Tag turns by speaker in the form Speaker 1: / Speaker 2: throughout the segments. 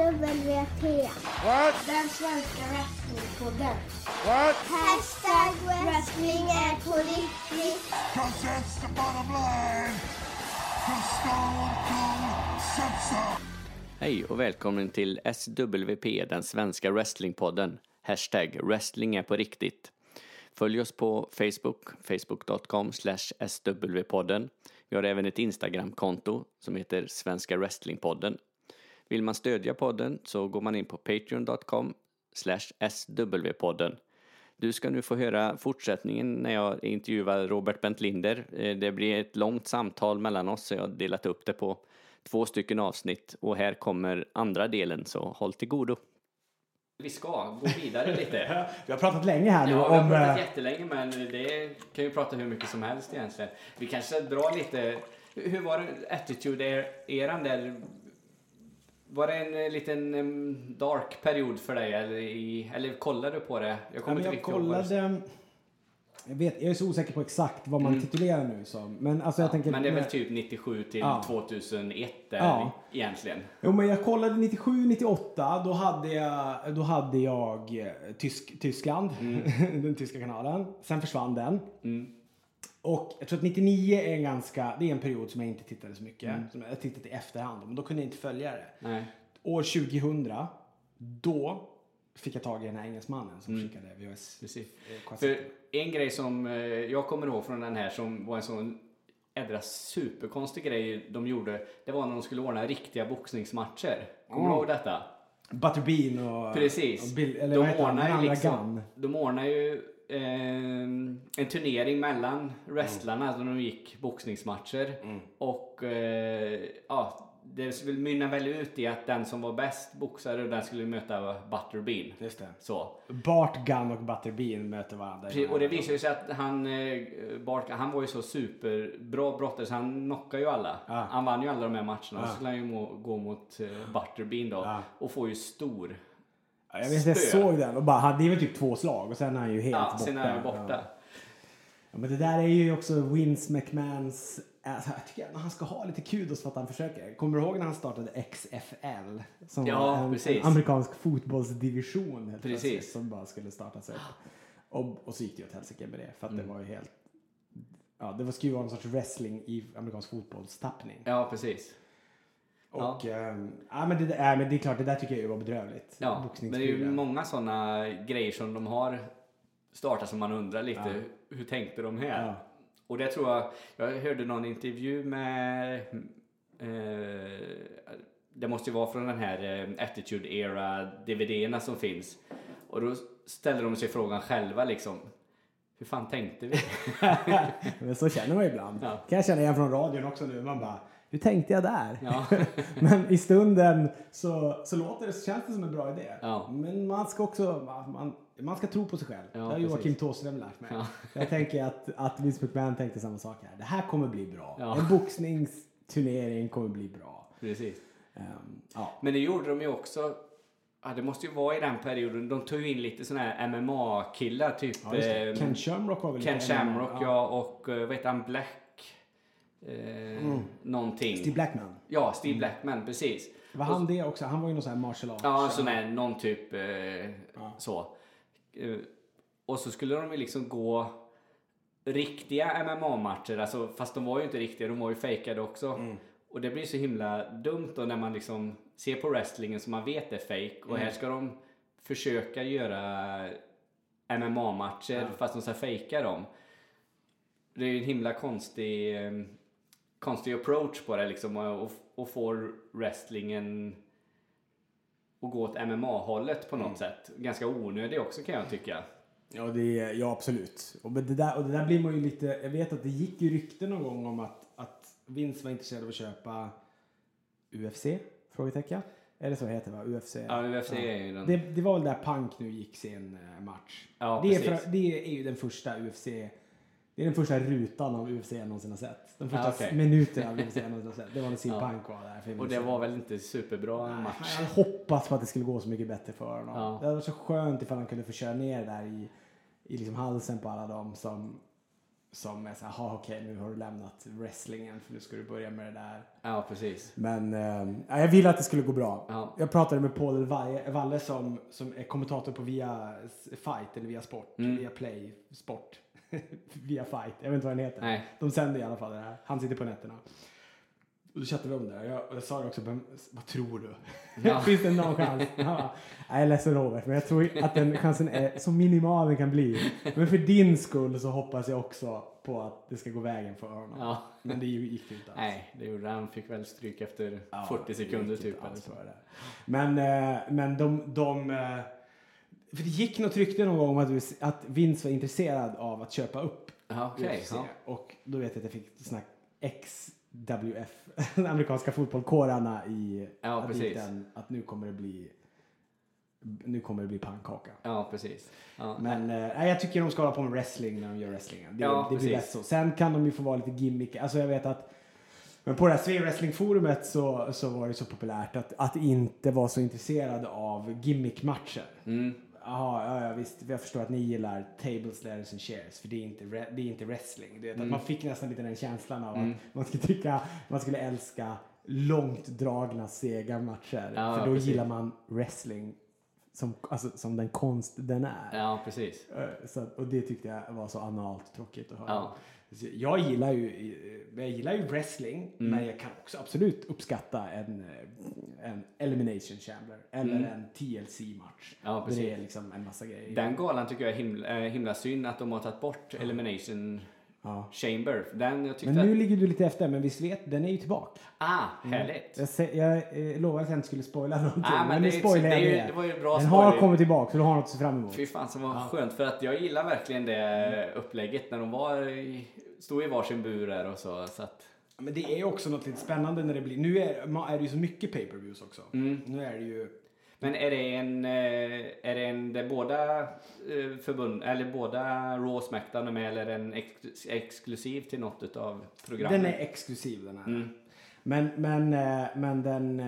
Speaker 1: SWT.
Speaker 2: What?
Speaker 1: Den svenska wrestlingpodden.
Speaker 2: What?
Speaker 1: Hashtag wrestling är på riktigt.
Speaker 2: Cause that's the bottom line. Cause Stone Cold so.
Speaker 3: Hej och välkommen till SWP, den svenska wrestlingpodden. Hashtag wrestling är på riktigt. Följ oss på Facebook, facebook.com swpodden. Vi har även ett Instagramkonto som heter Svenska Wrestlingpodden. Vill man stödja podden så går man in på patreon.com swpodden. Du ska nu få höra fortsättningen när jag intervjuar Robert Bentlinder. Eh, Det blir ett långt samtal mellan oss så jag har delat upp det på två stycken avsnitt och här kommer andra delen så håll till godo. Vi ska gå vidare lite.
Speaker 4: Vi har pratat länge här nu
Speaker 3: Ja, vi har pratat
Speaker 4: eh,
Speaker 3: jättelänge men det kan ju prata hur mycket som helst egentligen. Vi kanske drar lite, hur var det Attitude-eran där? Var det en eh, liten dark period för dig eller, i, eller kollade du på det? Jag
Speaker 4: Ja,
Speaker 3: kommer
Speaker 4: men
Speaker 3: inte
Speaker 4: jag
Speaker 3: riktigt ihåg
Speaker 4: kollade... Jag, vet, jag är så osäker på exakt vad man titulerar nu som. Men alltså jag
Speaker 3: Ja,
Speaker 4: tänker...
Speaker 3: men det är väl typ 97 till
Speaker 4: Ja.
Speaker 3: 2001 där
Speaker 4: Ja.
Speaker 3: egentligen.
Speaker 4: Jo men jag kollade 97, 98. Då hade jag, då hade jag eh, Tysk, Tyskland. den tyska kanalen. Sen försvann den.
Speaker 3: Mm.
Speaker 4: Och jag tror att 99 är en ganska... Det är en period som jag inte tittade så mycket.
Speaker 3: Mm.
Speaker 4: Som jag tittat i efterhand. Men då kunde jag inte följa det.
Speaker 3: Nej.
Speaker 4: År 2000. Då fick jag tag i den här engelsmannen som skickade VHS.
Speaker 3: Mm. Precis.
Speaker 4: eh,
Speaker 3: För en grej som eh, jag kommer ihåg från den här som var en sån ädra superkonstig grej de gjorde. Det var när de skulle ordna riktiga boxningsmatcher. Kommer du
Speaker 4: Mm.
Speaker 3: ihåg detta?
Speaker 4: Butterbean och...
Speaker 3: Precis.
Speaker 4: Och Bill, eller
Speaker 3: de, ordnar ju liksom, de ordnar ju eh, en turnering mellan wrestlarna
Speaker 4: Mm.
Speaker 3: då de gick boxningsmatcher. Och eh, ja, det skulle mynna väl ut i att den som var bäst boxare den skulle möta Butterbean.
Speaker 4: Just det.
Speaker 3: Så.
Speaker 4: Bart Gunn och Butterbean möter varandra.
Speaker 3: Precis, Och det visar sig att han, eh, Bart, han var ju så superbra brottare så han knockade ju alla.
Speaker 4: Ja.
Speaker 3: Han vann ju alla de här matcherna. Och
Speaker 4: Ja.
Speaker 3: så skulle han ju må, gå mot eh, Butterbean då.
Speaker 4: Ja.
Speaker 3: Och får ju stor.
Speaker 4: Ja, jag vet, jag såg den och bara, han- det är väl typ två slag och sen är han ju helt
Speaker 3: Ja,
Speaker 4: borta.
Speaker 3: sen är han borta.
Speaker 4: Ja. Ja, men det där är ju också Vince McMahons... Alltså, jag tycker att han ska ha lite kudos för att han försöker. Kommer du ihåg när han startade XFL? Som
Speaker 3: Ja,
Speaker 4: var en,
Speaker 3: precis.
Speaker 4: amerikansk fotbollsdivision helt
Speaker 3: Precis.
Speaker 4: plötsligt, som bara skulle startas upp. Och, och så gick det ju åt helsike med det. För att
Speaker 3: Mm.
Speaker 4: det var ju helt... Ja, det var skulle ju vara en sorts wrestling i amerikansk fotbollstappning.
Speaker 3: Ja, precis.
Speaker 4: Och, ehm, ja, men, det, ja, men det är klart, det där tycker jag var bedrövligt.
Speaker 3: Ja, men det är ju många sådana grejer som de har startat som man undrar lite. Hur tänkte de här?
Speaker 4: Ja.
Speaker 3: Och det tror jag, jag hörde någon intervju med, eh, det måste ju vara från den här eh, Attitude Era DVD-erna som finns. Och då ställer de sig frågan själva liksom, hur fan tänkte vi?
Speaker 4: Men så känner man ju ibland.
Speaker 3: Ja.
Speaker 4: kan jag känna igen från radion också nu. Man bara, hur tänkte jag där?
Speaker 3: Ja.
Speaker 4: Men i stunden så, så låter det, känns det som en bra idé.
Speaker 3: Ja.
Speaker 4: Men man ska också, man, man ska tro på sig själv.
Speaker 3: Ja,
Speaker 4: det har. Joakim Thåström lärt mig.
Speaker 3: Ja.
Speaker 4: Jag tänker att, att Vince McMahon tänkte samma sak här. Det här kommer bli bra.
Speaker 3: Ja.
Speaker 4: En boxningsturnering kommer bli bra.
Speaker 3: Precis.
Speaker 4: Ehm, ja.
Speaker 3: Men det gjorde de ju också, ja, det måste ju vara i den perioden, de tog ju in lite sådana här MMA-killar typ.
Speaker 4: Ja, just det.
Speaker 3: eh,
Speaker 4: Ken Shamrock var väl
Speaker 3: Ken
Speaker 4: en-
Speaker 3: Shamrock ja, och eh, vad heter han, Black eh, någonting.
Speaker 4: Steve Blackman.
Speaker 3: Ja, Steve Blackman, precis.
Speaker 4: Var han det också? Han var ju någon sån här martial arts.
Speaker 3: Ja, sån här, någon typ eh, så. Eh, och så skulle de ju liksom gå riktiga MMA-matcher, alltså, fast de var ju inte riktiga, de var ju fejkade också.
Speaker 4: Mm.
Speaker 3: Och det blir så himla dumt då när man liksom ser på wrestlingen som man vet är fake och
Speaker 4: Mm.
Speaker 3: här ska de försöka göra MMA-matcher fast de ska fejka dem. Det är ju en himla konstig, eh, konstig approach på det liksom och, och får wrestlingen att gå åt MMA-hållet på något
Speaker 4: Mm.
Speaker 3: sätt. Ganska onödig också kan jag tycka.
Speaker 4: Ja, det, ja absolut. Och det, där, och det där blir man ju lite... Jag vet att det gick ju rykten någon gång om att, att Vince var intresserad av att köpa UFC? Frågetecken. Det så det heter va? UFC?
Speaker 3: Ja, UFC är ju den...
Speaker 4: Det, det var väl där Punk nu gick sin eh, match.
Speaker 3: Ja,
Speaker 4: det, är
Speaker 3: precis.
Speaker 4: för, det är ju den första UFC... Det är den första rutan av UFC jag någonsin har sett. Den första
Speaker 3: Ja, okej.
Speaker 4: minuten av UFC jag någonsin har sett. Det var när CM
Speaker 3: Ja.
Speaker 4: Punk var där. för
Speaker 3: Och det var väl inte superbra match.
Speaker 4: jag hoppas på att det skulle gå så mycket bättre för honom.
Speaker 3: Ja.
Speaker 4: Det hade varit så skönt ifall han kunde få köra ner där i, i liksom halsen på alla dem som som är så här, "Ha, okej nu har du lämnat wrestlingen för nu ska du börja med det där.
Speaker 3: Ja, precis.
Speaker 4: Men eh, ja, jag ville att det skulle gå bra.
Speaker 3: Ja.
Speaker 4: Jag pratade med Paul Valle, Valle som, som är kommentator på Via Fight eller Via Sport,
Speaker 3: Mm.
Speaker 4: Via Play Sport. Via Fight, jag vet inte vad den heter.
Speaker 3: Nej.
Speaker 4: De sänder i alla fall det här. Han sitter på nätterna. Och då chattade vi om det. Jag, och jag sa det också, men vad tror du?
Speaker 3: Ja.
Speaker 4: Finns det någon chans? Han bara, "Nej, jag är ledsen Robert, men jag tror att den chansen är så minimal den kan bli. Men för din skull så hoppas jag också på att det ska gå vägen för honom.
Speaker 3: Ja.
Speaker 4: Men det gick ju inte alls.
Speaker 3: Nej, det gjorde han. Fick väl stryk efter
Speaker 4: Ja,
Speaker 3: 40
Speaker 4: det
Speaker 3: sekunder typ.
Speaker 4: inte
Speaker 3: Eller
Speaker 4: alls
Speaker 3: så.
Speaker 4: för det. Men, eh, men de, de eh, för det gick något rykte någon gång om att, att Vince var intresserad av att köpa upp
Speaker 3: okej.
Speaker 4: UFC.
Speaker 3: Ja.
Speaker 4: Och då vet jag att jag fick snack XWF, den amerikanska fotbollskårarna i
Speaker 3: Ja,
Speaker 4: aditen, att nu kommer det bli nu kommer det bli pannkaka.
Speaker 3: ja, precis. Ja.
Speaker 4: Men eh, jag tycker de ska hålla på med wrestling när de gör wrestlingen. Det,
Speaker 3: Ja,
Speaker 4: det blir bäst så. Sen kan de ju få vara lite gimmick. Alltså jag vet att men på det här Wrestling-forumet så, så var det så populärt att, att inte vara så intresserad av gimmickmatcher.
Speaker 3: Mm.
Speaker 4: Jaha, ja, ja visst. Jag förstår att ni gillar tables, ladders and chairs för det är inte, det är inte wrestling. Du vet,
Speaker 3: Mm.
Speaker 4: att man fick nästan lite den känslan av att man skulle tycka, man skulle älska långt dragna sega matcher.
Speaker 3: Ja,
Speaker 4: för då
Speaker 3: precis.
Speaker 4: gillar man wrestling som, alltså, som den konst den är.
Speaker 3: Ja, precis.
Speaker 4: Eh, Så, och det tyckte jag var så analt tråkigt att höra.
Speaker 3: Ja.
Speaker 4: Jag gillar ju, eh, jag gillar ju wrestling,
Speaker 3: Mm.
Speaker 4: men jag kan också absolut uppskatta en, eh, en elimination chamber eller en TLC-match.
Speaker 3: Mm. Ja, precis.
Speaker 4: det är liksom en massa grejer.
Speaker 3: Den galan tycker jag är himla, himla synd att de har tagit bort Elimination
Speaker 4: Ja.
Speaker 3: Chamber. Den jag tyckte
Speaker 4: Men nu
Speaker 3: att...
Speaker 4: ligger du lite efter, men visst vet, den är ju tillbaka.
Speaker 3: Ah, härligt.
Speaker 4: Jag, sä- jag eh, lovade att jag inte skulle spoila någonting,
Speaker 3: Ah, men
Speaker 4: men,
Speaker 3: det
Speaker 4: nu spoilar
Speaker 3: det är
Speaker 4: jag det.
Speaker 3: det var ju bra
Speaker 4: Den har
Speaker 3: spoiler.
Speaker 4: kommit tillbaka, så du har något att se fram emot.
Speaker 3: Fy fan som var skönt för att jag gillar verkligen det upplägget när de var i, stod i varsin bur där och så. så att,
Speaker 4: Men det är ju också något lite spännande när det blir, nu är, är det ju så mycket pay-per-views också.
Speaker 3: Mm.
Speaker 4: Nu är det ju,
Speaker 3: men är det en, eh, är det en där båda eh, förbund, eller båda Raw och Smackdown är med eller är den ex, exklusiv till något av programmen?
Speaker 4: den är exklusiv den här.
Speaker 3: Mm.
Speaker 4: Men, men, eh, men den,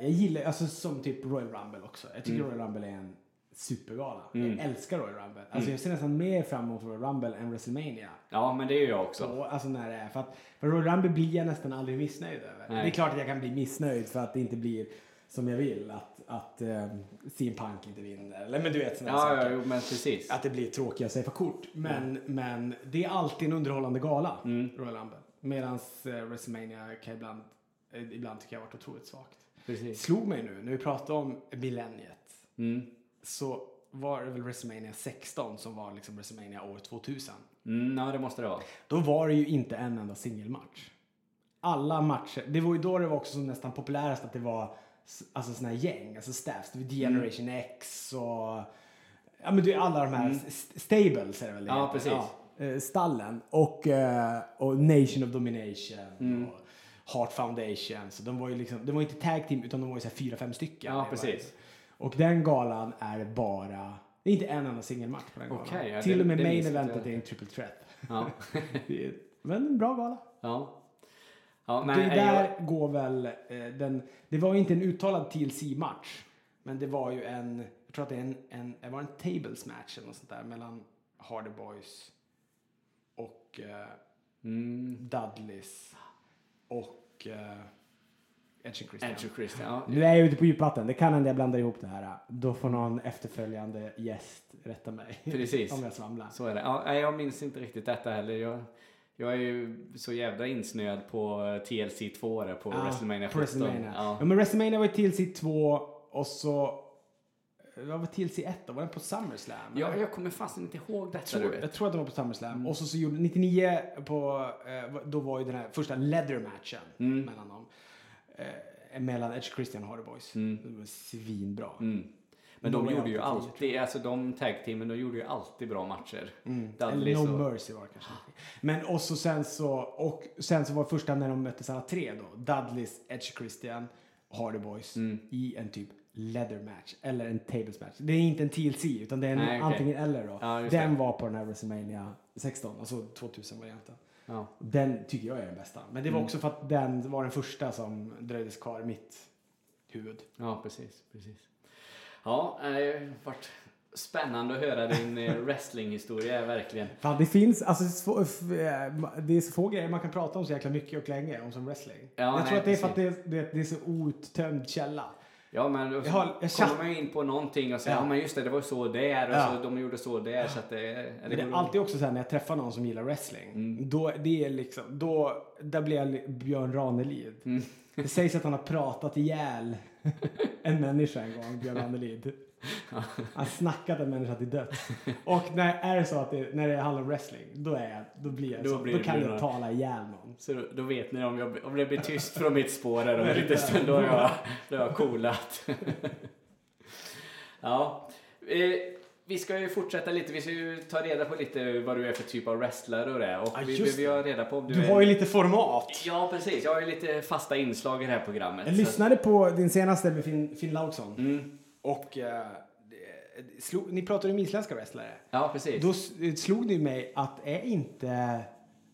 Speaker 4: jag gillar, alltså som typ Royal Rumble också. Jag tycker
Speaker 3: Mm.
Speaker 4: Royal Rumble är en supergala.
Speaker 3: Mm.
Speaker 4: Jag älskar Royal Rumble. Alltså jag ser nästan mer fram emot Royal Rumble än WrestleMania.
Speaker 3: Ja, men det är jag också.
Speaker 4: Så, alltså när det är. För att för Royal Rumble blir jag nästan aldrig missnöjd över.
Speaker 3: Nej.
Speaker 4: Det är klart att jag kan bli missnöjd för att det inte blir som jag vill. Att, att CM Punk inte vinner. Eller men du vet sådana
Speaker 3: Ja,
Speaker 4: saker.
Speaker 3: ja, jo, men precis.
Speaker 4: Att det blir tråkiga kort. Men, men det är alltid en underhållande gala,
Speaker 3: Mm.
Speaker 4: Royal Rumble. Medan uh, WrestleMania kan ibland, eh, ibland tycker jag har varit otroligt svagt.
Speaker 3: precis.
Speaker 4: Slog mig nu, när vi pratade om millenniet,
Speaker 3: Mm.
Speaker 4: så var det väl WrestleMania 16 som var liksom WrestleMania år 2000.
Speaker 3: Mm, ja, det måste det vara.
Speaker 4: Då var det ju inte en enda singelmatch. Alla matcher, det var ju då det var också som nästan populärast att det var alltså såna här gäng, alltså staffs. Var Generation X och ja men det är alla de här st- stables är det väl det
Speaker 3: Ja,
Speaker 4: heter.
Speaker 3: precis.
Speaker 4: eh, stallen och, eh, och Nation of Domination och Heart Foundation. Så de var ju liksom, de var inte tag team utan de var ju så här fyra, fem stycken.
Speaker 3: Ja, precis.
Speaker 4: Och den galan är bara, det är inte en enda singelmatch på den galan.
Speaker 3: Okej, ja,
Speaker 4: Till
Speaker 3: det-
Speaker 4: och med main eventet är en triple threat.
Speaker 3: Ja.
Speaker 4: Men en bra gala.
Speaker 3: ja. Ja,
Speaker 4: det
Speaker 3: men är
Speaker 4: där
Speaker 3: jag,
Speaker 4: går väl, eh, den, det var ju inte en uttalad TLC-match. Men det var ju en, jag tror att det är en, en, det var en tables match eller något sånt där mellan Hardy Boys och eh,
Speaker 3: mm,
Speaker 4: Dudleys och eh, Edge and Christian.
Speaker 3: Andrew Christian. Ja.
Speaker 4: Nu är jag ute på djupvatten, det kan hända jag blandar ihop det här. Då får någon efterföljande gäst rätta mig.
Speaker 3: Precis.
Speaker 4: Om jag svamlar.
Speaker 3: Så är det. Ja, nej, jag minns inte riktigt detta heller. Jag, jag är ju så jävla insnöad på eh, TLC 2 där på
Speaker 4: Ja,
Speaker 3: WrestleMania
Speaker 4: på
Speaker 3: 17.
Speaker 4: WrestleMania. Ja.
Speaker 3: Ja.
Speaker 4: men WrestleMania var ju TLC 2 och så... Vad var TLC 1 då? Var den på SummerSlam?
Speaker 3: Ja,
Speaker 4: eller?
Speaker 3: jag kommer fasen inte ihåg detta
Speaker 4: tror,
Speaker 3: du vet.
Speaker 4: jag tror att den var på SummerSlam.
Speaker 3: Mm.
Speaker 4: Och så, så gjorde 99 på... Eh, då var ju den här första leather-matchen
Speaker 3: Mm.
Speaker 4: mellan dem. Eh, mellan Edge Christian och Hardy Boys.
Speaker 3: Mm.
Speaker 4: Det var svinbra.
Speaker 3: Mm. Men de
Speaker 4: jag
Speaker 3: gjorde ju alltid, alltså de tag-teamen, de gjorde ju alltid bra matcher.
Speaker 4: Mm.
Speaker 3: Dudleys
Speaker 4: Eller No
Speaker 3: och-
Speaker 4: Mercy var det kanske. Men och så sen så, och sen så var första när de möttes alla tre då. Dudleys, Edge Christian Hardy Boys
Speaker 3: Mm.
Speaker 4: i en typ leather match eller en tables match. Det är inte en TLC utan det är en
Speaker 3: Nej, okej.
Speaker 4: antingen eller då.
Speaker 3: Ja,
Speaker 4: den
Speaker 3: det.
Speaker 4: var på den här WrestleMania 16, alltså 2000-varianten.
Speaker 3: Ja.
Speaker 4: Den tycker jag är den bästa. Men det var
Speaker 3: Mm.
Speaker 4: också för att den var den första som dröjdes kvar i mitt huvud.
Speaker 3: ja, precis. precis. Ja, jag har varit Spännande att höra din eh, wrestlinghistoria verkligen.
Speaker 4: Fan, det finns, alltså så, eh, det är så få grejer man kan prata om så jäkla mycket och länge om som wrestling.
Speaker 3: Ja,
Speaker 4: jag
Speaker 3: nej,
Speaker 4: tror att det är för att det, det, det är så outtömd källa.
Speaker 3: Ja men och så
Speaker 4: Jag har- jag
Speaker 3: kommer man ju in på någonting och säger
Speaker 4: Ja.
Speaker 3: ja. men just det, det var så där och
Speaker 4: Ja.
Speaker 3: så de gjorde så där så att det...
Speaker 4: Men det är alltid också så här när jag träffar någon som gillar wrestling.
Speaker 3: Mm.
Speaker 4: Då, det är liksom, då, där blir jag Björn Ranelid.
Speaker 3: Mm.
Speaker 4: Det sägs att han har pratat ihjäl en människa en gång, Björn Ranelid. Han har snackat en människa till döds. Och när är det så att det, när det handlar om wrestling, då, är jag, då blir jag
Speaker 3: Då
Speaker 4: så.
Speaker 3: blir
Speaker 4: då kan jag tala ihjäl någon.
Speaker 3: Så då, då vet ni om, jag, om det blir tyst från mitt spår här om en liten stund, då har jag, då har jag coolat. ja. Eh, vi ska ju fortsätta lite, vi ska ju ta reda på lite vad du är för typ av wrestlare och det. Och
Speaker 4: Ja,
Speaker 3: vi behöver ju ha reda på om du,
Speaker 4: Du
Speaker 3: är...
Speaker 4: har ju lite format.
Speaker 3: Ja precis, jag har ju lite fasta inslag i det här programmet.
Speaker 4: Jag
Speaker 3: så-
Speaker 4: lyssnade på din senaste med Finn, Finn Laugsson.
Speaker 3: Mm.
Speaker 4: Och det- slog, ni pratade om isländska wrestlare.
Speaker 3: Ja precis.
Speaker 4: Då slog det ju mig att är inte...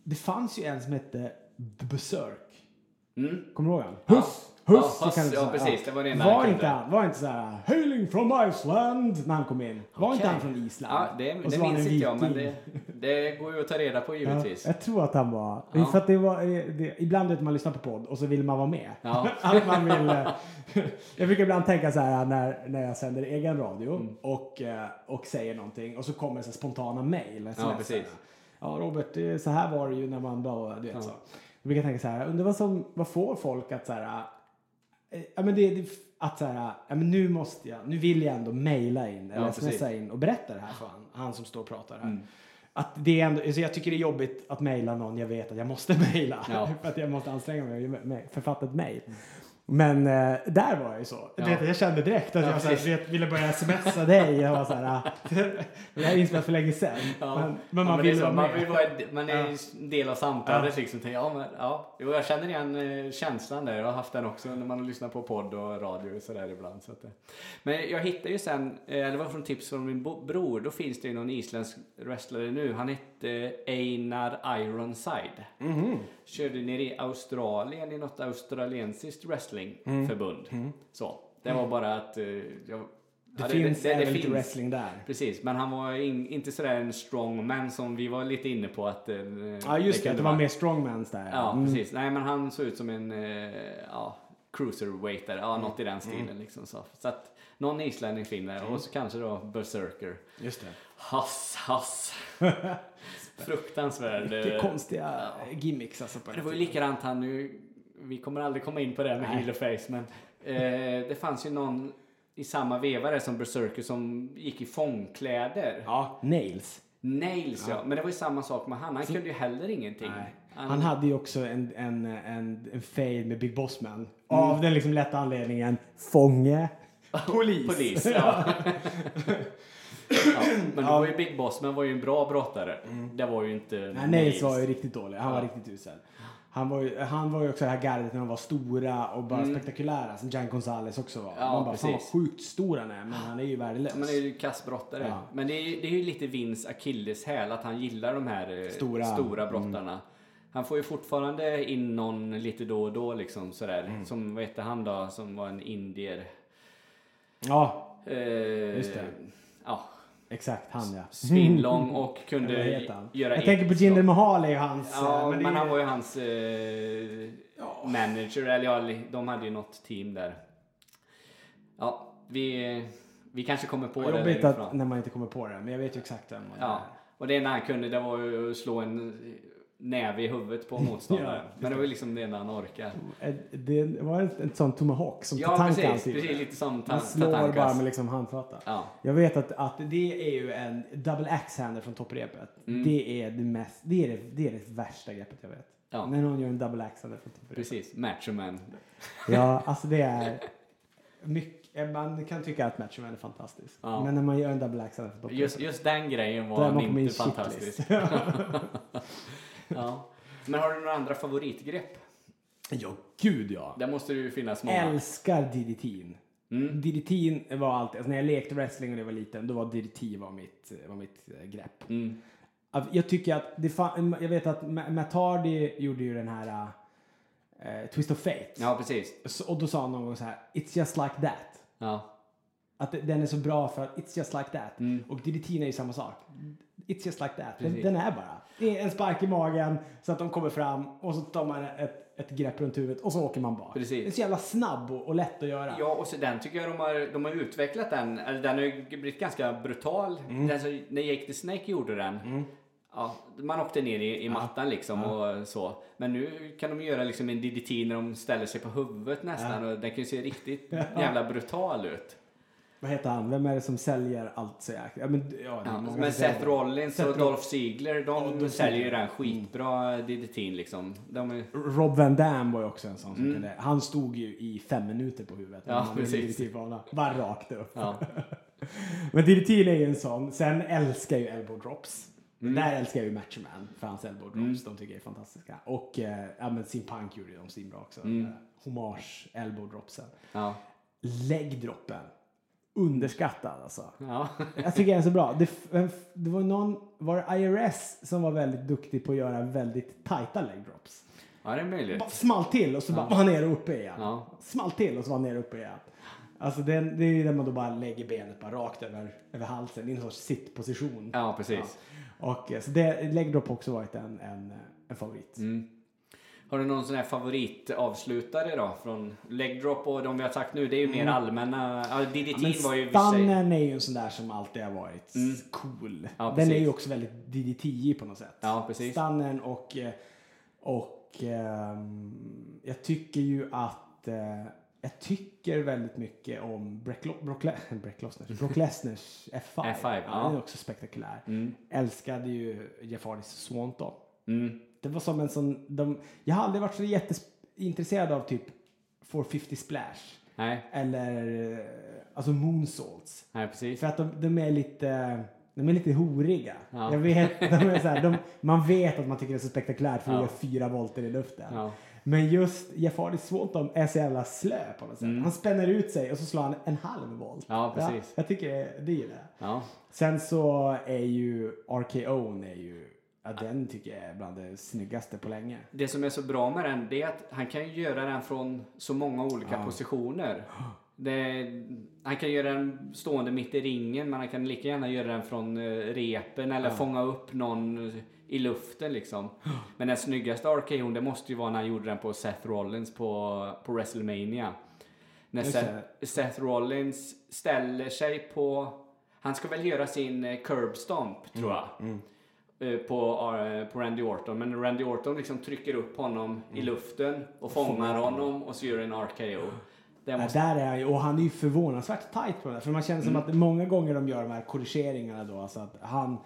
Speaker 4: Det fanns ju en som hette Berserk.
Speaker 3: Mm.
Speaker 4: Kommer du ihåg han?
Speaker 3: Ja.
Speaker 4: Huss!
Speaker 3: Ja,
Speaker 4: Huss!
Speaker 3: ja, precis, det var det
Speaker 4: var inte han, var inte så här Hailing from Iceland när han kom in. Var inte
Speaker 3: Okej.
Speaker 4: han från Island?
Speaker 3: Ja, det, det minns inte jag men det, det går ju att ta reda på
Speaker 4: Ja,
Speaker 3: givetvis.
Speaker 4: jag tror att han var...
Speaker 3: Ja.
Speaker 4: För att det var eh, det, ibland vet man lyssnar på podd och så vill man vara med.
Speaker 3: Ja.
Speaker 4: att man vill, eh, jag brukar ibland tänka så här när, när jag sänder egen radio
Speaker 3: Mm.
Speaker 4: och, eh, och säger någonting och så kommer så spontana mejl.
Speaker 3: Ja, precis.
Speaker 4: Ja, Robert, så här var det ju när man bara, du vet
Speaker 3: Ja.
Speaker 4: så. Jag brukar tänka så här, undrar vad som, vad får folk att så här, eh, ja men det, det att så här, ja men nu måste jag, nu vill jag ändå mejla in eller
Speaker 3: Ja,
Speaker 4: smsa in och berätta det här för han, han som står och pratar här.
Speaker 3: Mm.
Speaker 4: Att det är ändå, alltså jag tycker det är jobbigt att mejla någon jag vet att jag måste mejla.
Speaker 3: Ja.
Speaker 4: för att jag måste anstränga mig och författa ett mejl. Men eh, där var jag ju så.
Speaker 3: Ja.
Speaker 4: Vet, jag kände direkt att
Speaker 3: Ja,
Speaker 4: jag så här,
Speaker 3: precis.
Speaker 4: du vet, ville börja smsa dig. Jag var så här, ah, det här är inspelat för länge sedan.
Speaker 3: Ja.
Speaker 4: Men, men man
Speaker 3: är
Speaker 4: vill
Speaker 3: så,
Speaker 4: vara
Speaker 3: man vill vara man är en del av samtalet liksom. Ja, men, ja. Jo, jag känner igen eh, känslan där. Jag har haft den också när man lyssnar på podd och radio och sådär ibland. Så att, det- men jag hittade ju sen, eh, det var från tips från min bror, då finns det ju någon isländsk wrestlare nu. Han hette Einar Ironside.
Speaker 4: Mhm.
Speaker 3: Körde nere i Australien i något australiensiskt wrestlingförbund. Så, det var bara att... eh, Jag,
Speaker 4: Det
Speaker 3: ja,
Speaker 4: finns
Speaker 3: det, det,
Speaker 4: även
Speaker 3: det
Speaker 4: lite
Speaker 3: finns.
Speaker 4: wrestling där.
Speaker 3: Precis, men han var in, inte sådär en strongman som vi var lite inne på att... eh,
Speaker 4: Ja just det,
Speaker 3: kunde
Speaker 4: det var mer strongmans där.
Speaker 3: Ja,
Speaker 4: Mm.
Speaker 3: precis. Nej, men han såg ut som en eh, ja, cruiserweighter, ja, något i den stilen liksom. Så, så att någon islänning finner och så kanske då berserker.
Speaker 4: Just det.
Speaker 3: Hass, hass. Fruktansvärd.
Speaker 4: Mycket konstiga gimmicks alltså. På
Speaker 3: det var ju likadant han nu. Vi kommer aldrig komma in på det med heel och face, men eh, det fanns ju någon i samma vevare som Berserker som gick i fångkläder.
Speaker 4: Ja, nails.
Speaker 3: Nails ja. men det var ju samma sak med han. Han kunde ju heller ingenting.
Speaker 4: Nej. Han hade ju också en, en, en, en fade med Big Boss Man. Av den liksom lätta anledningen fånge, polis.
Speaker 3: Polis, ja. ja. Men då var ju Big Boss man var ju en bra brottare. Det var ju inte
Speaker 4: Nej, Nails var ju riktigt dålig. Han var
Speaker 3: Ja.
Speaker 4: riktigt usel. Han var, ju, han var ju också det här gardet när de var stora och bara spektakulära som Jan Gonzales också var.
Speaker 3: Mm. Ja,
Speaker 4: Man bara, fan vad
Speaker 3: precis.
Speaker 4: sjukt stor han är men han är ju värdelös.
Speaker 3: Men det är ju kassbrottare.
Speaker 4: Ja.
Speaker 3: Men det är, det är ju lite Vince akilleshäl att han gillar de här eh,
Speaker 4: Stora.
Speaker 3: stora brottarna. Han får ju fortfarande in någon lite då och då liksom sådär.
Speaker 4: Mm.
Speaker 3: Som, vad hette han då, som var en indier?
Speaker 4: Ja,
Speaker 3: Eh,
Speaker 4: Just det.
Speaker 3: Ja,
Speaker 4: exakt han ja.
Speaker 3: svinlång och kunde göra
Speaker 4: Jag tänker på Jinder. Mahal är ju hans...
Speaker 3: Ja,
Speaker 4: eh,
Speaker 3: men,
Speaker 4: är
Speaker 3: han var ju hans eh, manager, eller ja, de hade ju något team där. Ja, vi, vi kanske kommer på det
Speaker 4: jobbigt att, när man inte kommer på det, men jag vet ju exakt vem det
Speaker 3: Ja,
Speaker 4: är.
Speaker 3: och det enda han kunde det var ju att slå en näve i huvudet på motståndaren.
Speaker 4: Ja,
Speaker 3: men det var liksom det enda han orkade.
Speaker 4: Eh, Det var en, en sån tomahawk som
Speaker 3: Ja,
Speaker 4: Tatanka
Speaker 3: precis.
Speaker 4: alltid
Speaker 3: precis lite som ta-
Speaker 4: Man slår
Speaker 3: Tatankas.
Speaker 4: bara med liksom handflata.
Speaker 3: Ja.
Speaker 4: Jag vet att, att det är ju en double axe-hander från topprepet.
Speaker 3: Mm.
Speaker 4: Det är det mest, det är det, det är det värsta greppet jag vet.
Speaker 3: Ja.
Speaker 4: När någon gör en double axe-hander från topprepet.
Speaker 3: Precis, machoman.
Speaker 4: Ja, alltså det är mycket, man kan tycka att Macho Man är fantastisk.
Speaker 3: Ja.
Speaker 4: Men när man gör en double topprepet.
Speaker 3: Just, just den grejen var inte fantastisk. Ja. Men har du några andra favoritgrepp?
Speaker 4: ja, gud ja.
Speaker 3: Där måste det ju finnas många.
Speaker 4: Älskar DDT'n.
Speaker 3: Mm.
Speaker 4: DDT'n var alltid, alltså när jag lekte wrestling och jag var liten, då var DDT var mitt, var mitt eh, grepp.
Speaker 3: Mm.
Speaker 4: Jag tycker att det fan, jag vet att Ma- Matt Hardy gjorde ju den här eh, Twist of Fate.
Speaker 3: Ja, precis.
Speaker 4: Och då sa han någon gång så här, It's just like that.
Speaker 3: Ja.
Speaker 4: Att den är så bra för att it's just like that. Och DDT är ju samma sak. It's just like that. Den,
Speaker 3: Mm.
Speaker 4: Den är bara. En spark i magen så att de kommer fram och så tar man ett, ett grepp runt huvudet och så åker man bak.
Speaker 3: Precis.
Speaker 4: Det är så jävla snabb och, och lätt att göra.
Speaker 3: Ja, och så den tycker jag de har, de har utvecklat den. Eller den har ju blivit ganska brutal.
Speaker 4: Mm.
Speaker 3: Den som, när Jake the Snake gjorde den. Ja, man åkte ner i, i mattan liksom och så. Men nu kan de göra liksom en DDT när de ställer sig på huvudet nästan. Och den kan ju se riktigt jävla brutal ut.
Speaker 4: Vad heter han? Vem är det som säljer allt så jäkla... Ja, men, ja, det är
Speaker 3: Ja, men Seth. Rollins
Speaker 4: Seth
Speaker 3: och
Speaker 4: Roll-
Speaker 3: Dolph Ziggler, de
Speaker 4: Dolph
Speaker 3: säljer ju den skitbra DDT liksom. De är,
Speaker 4: Rob Van Dam var ju också en sån som kunde... Han stod ju i fem minuter på huvudet.
Speaker 3: Mm. Ja,
Speaker 4: när han gjorde
Speaker 3: precis.
Speaker 4: Honom. Bara rakt upp.
Speaker 3: ja.
Speaker 4: Men DDT är ju en sån. Sen älskar ju elbow drops.
Speaker 3: Mm.
Speaker 4: Där älskar jag ju Macho Man för hans elbow drops. De tycker jag är fantastiska. Och eh, ja, men Sin Punk gjorde de svinbra också.
Speaker 3: Mm.
Speaker 4: Eh, Hommage elbow dropsen.
Speaker 3: ja.
Speaker 4: Läggdroppen. Underskattad alltså.
Speaker 3: ja.
Speaker 4: Jag tycker den är så bra. Det, det var någon, var det IRS som var väldigt duktig på att göra väldigt tajta leg drops.
Speaker 3: ja, det är möjligt.
Speaker 4: Bara small till och så bara var han nere och uppe igen.
Speaker 3: Ja.
Speaker 4: Small till och så var han nere och uppe igen. Alltså det, det är ju där man då bara lägger benet bara rakt över, över halsen i en sorts sittposition.
Speaker 3: Ja, precis.
Speaker 4: Och eh, så det, leg drop har också varit en, en, en favorit.
Speaker 3: Mm. Har du någon sån här favoritavslutare då? Från leg drop och de vi har sagt nu, det är ju mer allmänna. Ja, DDT
Speaker 4: Mm. Men
Speaker 3: var ju.
Speaker 4: Stannen är ju en sån där som alltid har varit cool.
Speaker 3: Ja,
Speaker 4: Den är ju också väldigt DDT på något sätt.
Speaker 3: Ja, precis.
Speaker 4: Stannen och, eh, och ehm, jag tycker ju att eh, jag tycker väldigt mycket om Brock, Brock, Brock, Lesners, Brock Lesners F5.
Speaker 3: F5, ja.
Speaker 4: Den är också spektakulär. Älskade ju Jeff Hardys Swanton.
Speaker 3: Mm.
Speaker 4: Det var som en sån, de, jag har aldrig varit så jätteintresserad av typ 450 splash.
Speaker 3: Nej,
Speaker 4: Eller eh, alltså moonsaults.
Speaker 3: nej precis.
Speaker 4: För att de, de är lite de är lite horiga.
Speaker 3: Ja.
Speaker 4: Jag vet, de är så här, de, man vet att man tycker det är så spektakulärt för att
Speaker 3: Ja.
Speaker 4: göra fyra volter i luften.
Speaker 3: Ja.
Speaker 4: Men just Jeff Hardy Swanton är så jävla slö på något sätt. Han spänner ut sig och så slår han en halv volt.
Speaker 3: Mm. Ja, precis.
Speaker 4: jag tycker det- det gillar jag.
Speaker 3: Ja.
Speaker 4: Sen så är ju RKO är ju, ja, den tycker jag är bland det snyggaste på länge.
Speaker 3: Det som är så bra med den, det är att han kan göra den från så många olika positioner. Det, han kan göra den stående mitt i ringen, men han kan lika gärna göra den från eh, repen eller fånga upp någon i luften liksom. Men den snyggaste RKO, det måste ju vara när han gjorde den på Seth Rollins på, på WrestleMania. När Seth, Seth Rollins ställer sig på... Han ska väl göra sin eh, curb stomp, tror jag. eh, På, eh, på Randy Orton. Men Randy Orton liksom trycker upp honom i luften och fångar honom och så gör en RKO. Det
Speaker 4: Ja,
Speaker 3: måste,
Speaker 4: där är han ju, och han är ju förvånansvärt tight på det. För man känner som
Speaker 3: Mm.
Speaker 4: att många gånger de gör de här korrigeringarna då, alltså att han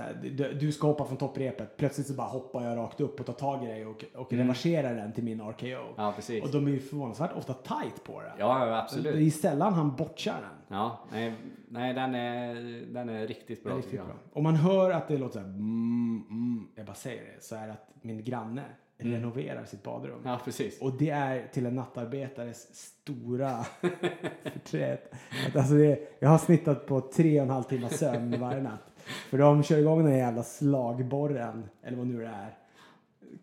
Speaker 4: här, du, ska hoppa från topprepet, plötsligt så bara hoppar jag rakt upp och tar tag i dig och, och reverserar den till min RKO.
Speaker 3: Mm. ja, precis.
Speaker 4: Och de är ju förvånansvärt ofta tight på det.
Speaker 3: Ja, ja,
Speaker 4: Det
Speaker 3: absolut.
Speaker 4: är sällan han botchar den.
Speaker 3: Ja, nej, nej den, är, den är riktigt bra.
Speaker 4: Riktigt bra. Om man hör att det låter så här, mm, mm, jag bara säger det, så är det att min granne renoverar sitt badrum.
Speaker 3: Mm. Ja, precis.
Speaker 4: Och det är till en nattarbetares stora förtret. Alltså det, jag har snittat på tre och en halv timme sömn varje natt. För de kör igång den jävla slagborren, eller vad nu det är,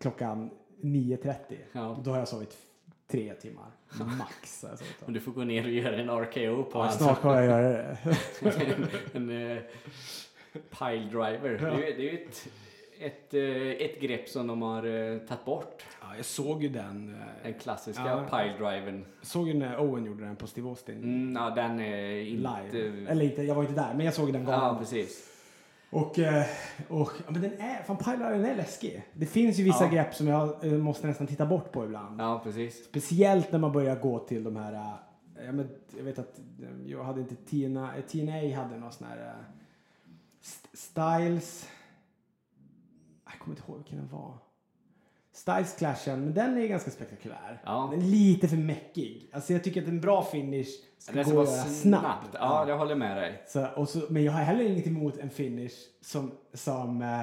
Speaker 4: klockan 9.30.
Speaker 3: Ja.
Speaker 4: Då har jag sovit tre timmar, max.
Speaker 3: Och du får gå ner och göra en RKO på
Speaker 4: Ja,
Speaker 3: hans
Speaker 4: snart kommer jag göra det.
Speaker 3: en, en eh, pile driver. Det är det är ett, ett, eh, ett grepp som de har eh, tagit bort.
Speaker 4: Ja, jag såg ju den. eh,
Speaker 3: Den klassiska
Speaker 4: Ja.
Speaker 3: pile drivern.
Speaker 4: såg ju när Owen gjorde den på Steve Austin.
Speaker 3: Mm, ja, den är inte...
Speaker 4: Live. Eller inte, jag var inte där, men jag såg den
Speaker 3: Ja,
Speaker 4: galan.
Speaker 3: precis.
Speaker 4: Och, eh, och men den är, fan Pilaren är läskig. Det finns ju vissa
Speaker 3: Ja.
Speaker 4: grepp som jag eh, måste nästan titta bort på ibland.
Speaker 3: Ja, precis.
Speaker 4: Speciellt när man börjar gå till de här, eh, ja, men, jag vet att jag hade inte eh, TNA hade någon sån här st- Styles, jag kommer inte ihåg vilken den var. Styles clashen, men den är ganska spektakulär.
Speaker 3: Ja.
Speaker 4: Den är lite för mäckig. Alltså jag tycker att en bra finish ska
Speaker 3: Den
Speaker 4: gå
Speaker 3: vara snabbt.
Speaker 4: snabbt.
Speaker 3: Ja, jag håller med dig.
Speaker 4: Så, och så, men jag har heller inget emot en finish som, som, eh,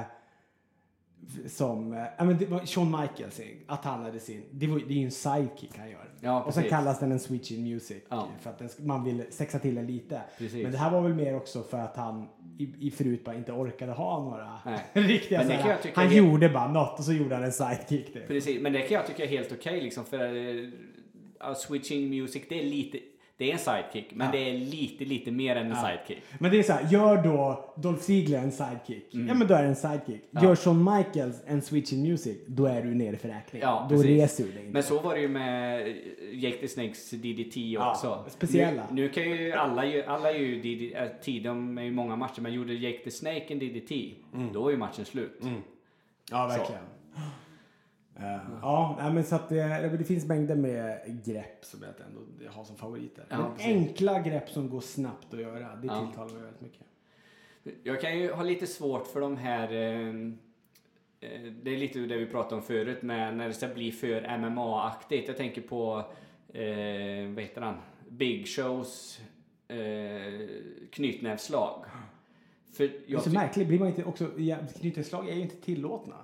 Speaker 4: som eh, ja, men det var Shawn Michaels, att han hade sin, det, var, det är ju en sidekick han gör.
Speaker 3: Ja,
Speaker 4: och sen kallas den en switch in music
Speaker 3: Ja.
Speaker 4: för att den, man vill sexa till den lite.
Speaker 3: Precis.
Speaker 4: Men det här var väl mer också för att han i, i förut bara inte orkade ha några riktiga
Speaker 3: Men
Speaker 4: sådana- Han
Speaker 3: är-
Speaker 4: gjorde bara något och så gjorde han en sidekick. Typ.
Speaker 3: Precis, men det kan jag tycka är helt okej liksom för uh, switching music det är lite Det är en sidekick, men
Speaker 4: Ja.
Speaker 3: det är lite, lite mer än en
Speaker 4: Ja.
Speaker 3: sidekick.
Speaker 4: Men det är så här, gör då Dolph Ziggler en sidekick. Ja men då är det en sidekick.
Speaker 3: Mm. Ja.
Speaker 4: Gör Shawn Michaels en switch in music, då är du nere för räkning.
Speaker 3: Ja,
Speaker 4: då
Speaker 3: precis.
Speaker 4: reser du dig.
Speaker 3: Men så var det ju med Jake the Snakes DDT också.
Speaker 4: speciella.
Speaker 3: Nu, nu kan ju alla, alla är ju DDT, tid, de är ju många matcher, men gjorde Jake the Snake en DDT,
Speaker 4: Mm.
Speaker 3: då är ju matchen slut.
Speaker 4: Ja, verkligen. Eh, ja, men så att det, det finns mängder med grepp som jag ändå har som favoriter.
Speaker 3: Ja,
Speaker 4: enkla grepp som går snabbt att göra, det
Speaker 3: Ja.
Speaker 4: tilltalar mig väldigt mycket.
Speaker 3: Jag kan ju ha lite svårt för de här eh, eh, det är lite det vi pratade om förut med när det ska bli för MMA-aktigt. Jag tänker på, eh, vad heter han? Big Shows eh, knytnävsslag. För
Speaker 4: Det är så märkligt, blir man inte också, knytnävsslag är ju inte tillåtna.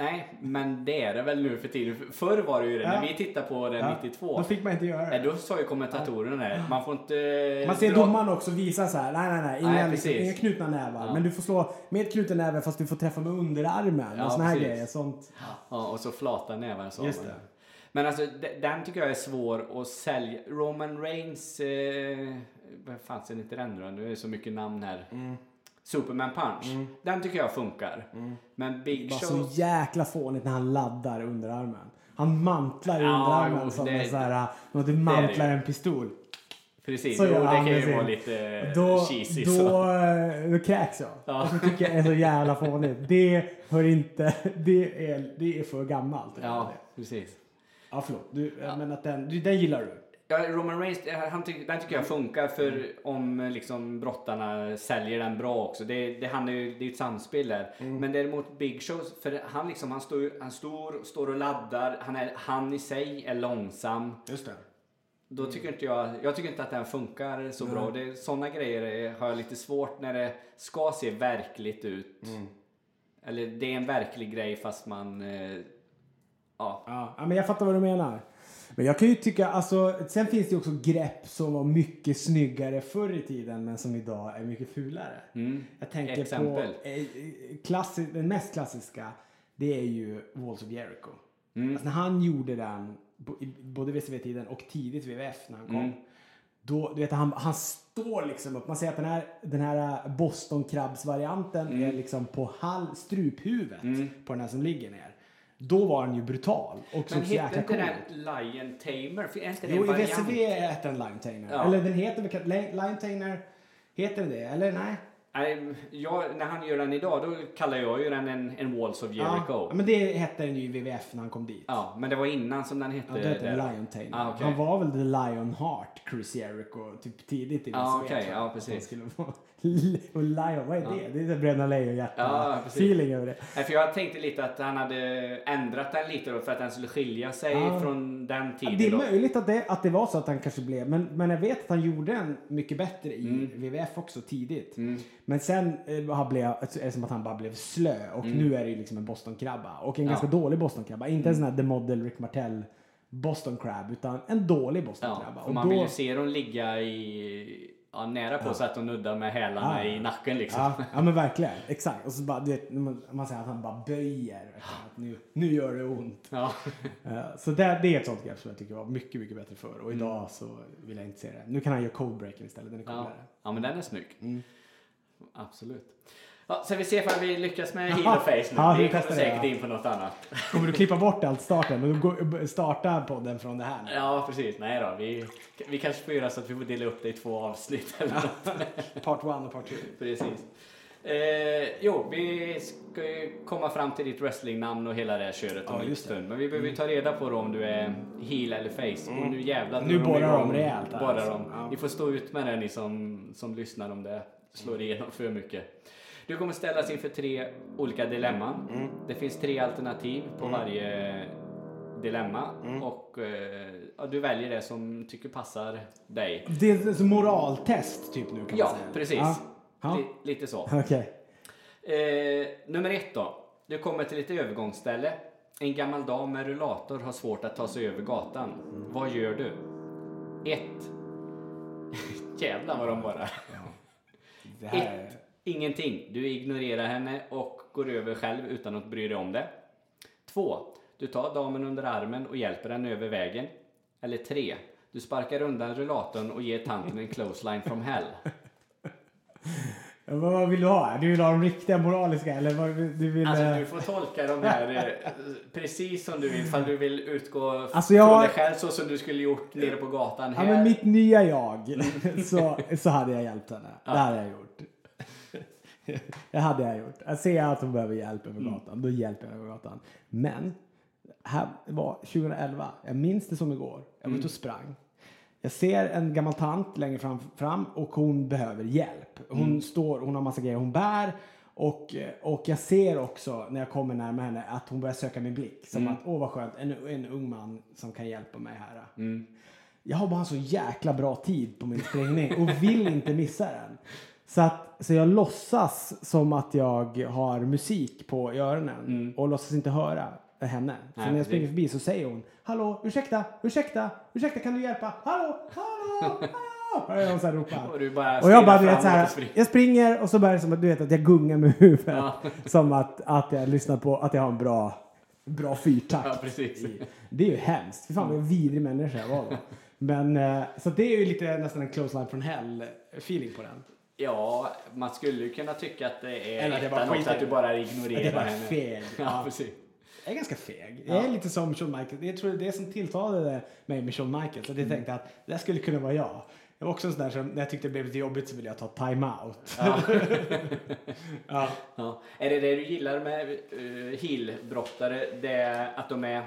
Speaker 3: Nej, men det är det väl nu för tiden. Förr var det ju det,
Speaker 4: Ja.
Speaker 3: när vi tittade på den
Speaker 4: Ja,
Speaker 3: 92.
Speaker 4: Då fick man inte göra det.
Speaker 3: då sa ju kommentatorerna det. Man får inte...
Speaker 4: Man ser
Speaker 3: dra-
Speaker 4: domaren också visa så här, nej nej nej, inga,
Speaker 3: Nej,
Speaker 4: liksom, inga knutna nävar.
Speaker 3: Ja.
Speaker 4: Men du får slå med knuten näve fast du får träffa med underarmen
Speaker 3: Ja,
Speaker 4: och såna här
Speaker 3: precis.
Speaker 4: grejer. Sånt.
Speaker 3: Ja, och så flata nävar sa
Speaker 4: Just
Speaker 3: man.
Speaker 4: det.
Speaker 3: Men alltså, de- den tycker jag är svår att sälja. Roman Reigns, eh, vad fan ser inte den nu då? Nu är det så mycket namn här.
Speaker 4: Mm.
Speaker 3: Superman Punch. Den tycker jag funkar. Men Big Show...
Speaker 4: så jäkla fånigt när han laddar underarmen. Han mantlar
Speaker 3: Ja,
Speaker 4: underarmen
Speaker 3: jo,
Speaker 4: som
Speaker 3: det-
Speaker 4: en så här, något du
Speaker 3: det.
Speaker 4: mantlar en pistol.
Speaker 3: Precis,
Speaker 4: Så
Speaker 3: jo, det kan ju vara lite
Speaker 4: Då,
Speaker 3: cheesy.
Speaker 4: då,
Speaker 3: så.
Speaker 4: eh, då kräks jag.
Speaker 3: Ja.
Speaker 4: Och så tycker jag är så jävla fånigt. Det hör inte, det är, det är för gammalt.
Speaker 3: Ja, precis.
Speaker 4: ja förlåt. Du, Men att den, den gillar du?
Speaker 3: Ja, Roman Reigns, eh, han ty- den tycker jag funkar för om eh, liksom brottarna säljer den bra också. Det, det, han är ju, det är ju ett samspel där. Men däremot Big Show, för han liksom, han står, han står, står och laddar, han, är, han i sig är långsam.
Speaker 4: Just det.
Speaker 3: Då tycker inte jag, jag tycker inte att den funkar så bra. Det, sådana grejer har jag lite svårt när det ska se verkligt ut. Eller det är en verklig grej fast man, eh. Ja,
Speaker 4: ja, men jag fattar vad du menar. Men jag kan ju tycka, alltså, sen finns det också grepp som var mycket snyggare förr i tiden men som idag är mycket fulare.
Speaker 3: Mm.
Speaker 4: Jag tänker
Speaker 3: Exempel.
Speaker 4: på eh, klassi- den mest klassiska, det är ju Walls of Jericho.
Speaker 3: Mm.
Speaker 4: Alltså när han gjorde den, både WCW-tiden och tidigt VVF när han kom.
Speaker 3: Mm.
Speaker 4: Då, du vet, han, han står liksom upp. Man ser att den här, den här Boston Crabs-varianten är liksom på hal, struphuvudet på den här som ligger ner. Då var han ju brutal och
Speaker 3: Men
Speaker 4: såg så
Speaker 3: hette inte den. Lion Tamer? Är inte det
Speaker 4: Jo, i
Speaker 3: variant?
Speaker 4: WCW heter den Lion Tamer.
Speaker 3: Ja.
Speaker 4: Eller den heter väl Li- Lion Tamer. Heter den det? Eller nej?
Speaker 3: Nej, jag, när han gör den idag, då kallar jag ju den en, en Walls of Jericho.
Speaker 4: Ja, men det hette den ju i WWF när han kom dit.
Speaker 3: Ja, men det var innan som den hette
Speaker 4: Ja, det hette
Speaker 3: det.
Speaker 4: Lion Tamer.
Speaker 3: Ah, okej.
Speaker 4: Han var väl The Lion Heart, Chris Jericho, typ tidigt i
Speaker 3: Ja,
Speaker 4: WCW,
Speaker 3: okej,
Speaker 4: tror jag.
Speaker 3: ja,
Speaker 4: Att
Speaker 3: precis.
Speaker 4: han skulle vara- och Lion, vad är det? Det är Bröderna
Speaker 3: Ja,
Speaker 4: Lejonhjärta-feeling
Speaker 3: precis.
Speaker 4: över det.
Speaker 3: Nej, för jag tänkte lite att han hade ändrat den lite då för att den skulle skilja sig
Speaker 4: Ja.
Speaker 3: från den tiden.
Speaker 4: Det är
Speaker 3: då.
Speaker 4: möjligt att det, att det var så att han kanske blev, men, men jag vet att han gjorde den mycket bättre i
Speaker 3: Mm.
Speaker 4: WWF också tidigt.
Speaker 3: Mm.
Speaker 4: Men sen eh, har blev, är det som att han bara blev slö och
Speaker 3: Mm.
Speaker 4: nu är det ju liksom en Boston-krabba. Och en
Speaker 3: Ja.
Speaker 4: ganska dålig Boston-krabba. Inte en sån här The Model Rick Martell Boston Crab utan en dålig Boston-krabba.
Speaker 3: Ja,
Speaker 4: och
Speaker 3: man vill ju se dem ligga i, ja, nära på så att de nuddar med hälarna
Speaker 4: Ja.
Speaker 3: i nacken liksom.
Speaker 4: Ja, ja men verkligen. Exakt. Och så bara, du vet, man, man säger att han bara böjer. Att nu, nu gör det ont.
Speaker 3: Ja.
Speaker 4: Eh, Så det, det är ett sånt grepp som jag tycker var mycket, mycket bättre förr.
Speaker 3: Mm.
Speaker 4: Och idag så vill jag inte se det. Nu kan han göra codebreaken istället. Den är
Speaker 3: Ja.
Speaker 4: coolare.
Speaker 3: ja, men den är snygg.
Speaker 4: Mm.
Speaker 3: Absolut. Ja, så vi ser om vi lyckas med heel och face nu.
Speaker 4: Ja, vi
Speaker 3: kommer säkert in på något annat.
Speaker 4: Kommer du klippa bort allt starten? Men du går- starta podden från det här nu.
Speaker 3: Ja, precis. Nej då, vi, vi kanske får göra så att vi får dela upp det i två avsnitt eller något.
Speaker 4: Part one och part two.
Speaker 3: Precis. Eh, jo, vi ska ju komma fram till ditt wrestlingnamn och hela det här köret om
Speaker 4: Ja,
Speaker 3: stund. Men vi behöver ju ta reda på om du är heel eller face. Och nu jävlar
Speaker 4: Mm. Nu borrar de rejält
Speaker 3: Borrar
Speaker 4: alltså.
Speaker 3: de.
Speaker 4: Ja.
Speaker 3: Ni får stå ut med det ni som, som lyssnar om det slår igenom för mycket. Du kommer ställas inför tre olika dilemman.
Speaker 4: Mm.
Speaker 3: Det finns tre alternativ på varje dilemma.
Speaker 4: Mm.
Speaker 3: Och eh, ja, du väljer det som tycker passar dig.
Speaker 4: Det är ett moraltest typ nu kan
Speaker 3: Ja,
Speaker 4: man säga.
Speaker 3: precis.
Speaker 4: Ja. Ja.
Speaker 3: Li- lite så.
Speaker 4: Okej.
Speaker 3: Eh, nummer ett då. Du kommer till ett övergångsställe. En gammal dam med rullator har svårt att ta sig över gatan. Vad gör du? Ett. Jävlar vad de bara.
Speaker 4: Här.
Speaker 3: Ett. Ingenting. Du ignorerar henne och går över själv utan att bry dig om det. Två. Du tar damen under armen och hjälper henne över vägen. Eller tre. Du sparkar undan rullatorn och ger tanten en clothesline from hell.
Speaker 4: Ja, Vad vill du ha? Du vill ha de riktiga moraliska eller vad du vill...
Speaker 3: Alltså
Speaker 4: eh,
Speaker 3: du får tolka de här eh, precis som du vill. Ifall du vill utgå
Speaker 4: Alltså, jag-
Speaker 3: från dig själv så som du skulle gjort nere på gatan
Speaker 4: Ja
Speaker 3: här.
Speaker 4: men mitt nya jag, så, så hade jag hjälpt henne. Det hade jag gjort. Det hade jag gjort. Jag ser att hon behöver hjälp över
Speaker 3: Mm.
Speaker 4: gatan, då hjälper jag över gatan. Men, här var 2011, jag minns det som igår. Jag var
Speaker 3: Mm.
Speaker 4: ute och sprang. Jag ser en gammal tant längre fram, fram och hon behöver hjälp. Hon
Speaker 3: Mm.
Speaker 4: står, hon har massa grejer hon bär. Och, och jag ser också när jag kommer närmare henne att hon börjar söka min blick. Som
Speaker 3: Mm.
Speaker 4: att, åh vad skönt, en, en ung man som kan hjälpa mig här.
Speaker 3: Mm.
Speaker 4: Jag har bara en så jäkla bra tid på min springning och vill inte missa den. Så, att, så jag låtsas som att jag har musik på öronen och låtsas inte höra henne. Så
Speaker 3: Nej,
Speaker 4: när jag springer
Speaker 3: det-
Speaker 4: förbi så säger hon Hallå, ursäkta, ursäkta, ursäkta, kan du hjälpa? Hallå, hallå, hallå! Hon så här.
Speaker 3: Och du bara
Speaker 4: Och jag bara, du vet så här, jag springer och så börjar det som att du vet att jag gungar med huvudet.
Speaker 3: Ja.
Speaker 4: Som att, att jag lyssnar på, att jag har en bra, bra fyrtakt.
Speaker 3: Ja, precis.
Speaker 4: Det är ju hemskt. Fy fan vad vidrig människa jag var då. Men, eh, så det är ju lite nästan en close line från hell feeling på den.
Speaker 3: Ja, man skulle ju kunna tycka att det är
Speaker 4: Eller jag
Speaker 3: ettan också,
Speaker 4: skiter
Speaker 3: att du
Speaker 4: det.
Speaker 3: bara ignorerar
Speaker 4: jag bara är
Speaker 3: henne.
Speaker 4: feg.
Speaker 3: Ja,
Speaker 4: Ja.
Speaker 3: precis.
Speaker 4: Jag är ganska feg. Jag
Speaker 3: Ja.
Speaker 4: är lite som Shawn Michaels. Jag tror det är det som tilltalade mig med Shawn Michaels. Att jag
Speaker 3: Mm.
Speaker 4: tänkte att det skulle kunna vara jag. Jag var också en sån där som när jag tyckte det blev lite jobbigt så ville jag ta time-out.
Speaker 3: Ja.
Speaker 4: Ja.
Speaker 3: Ja. Är det det du gillar med uh, heelbrottare? Det att de är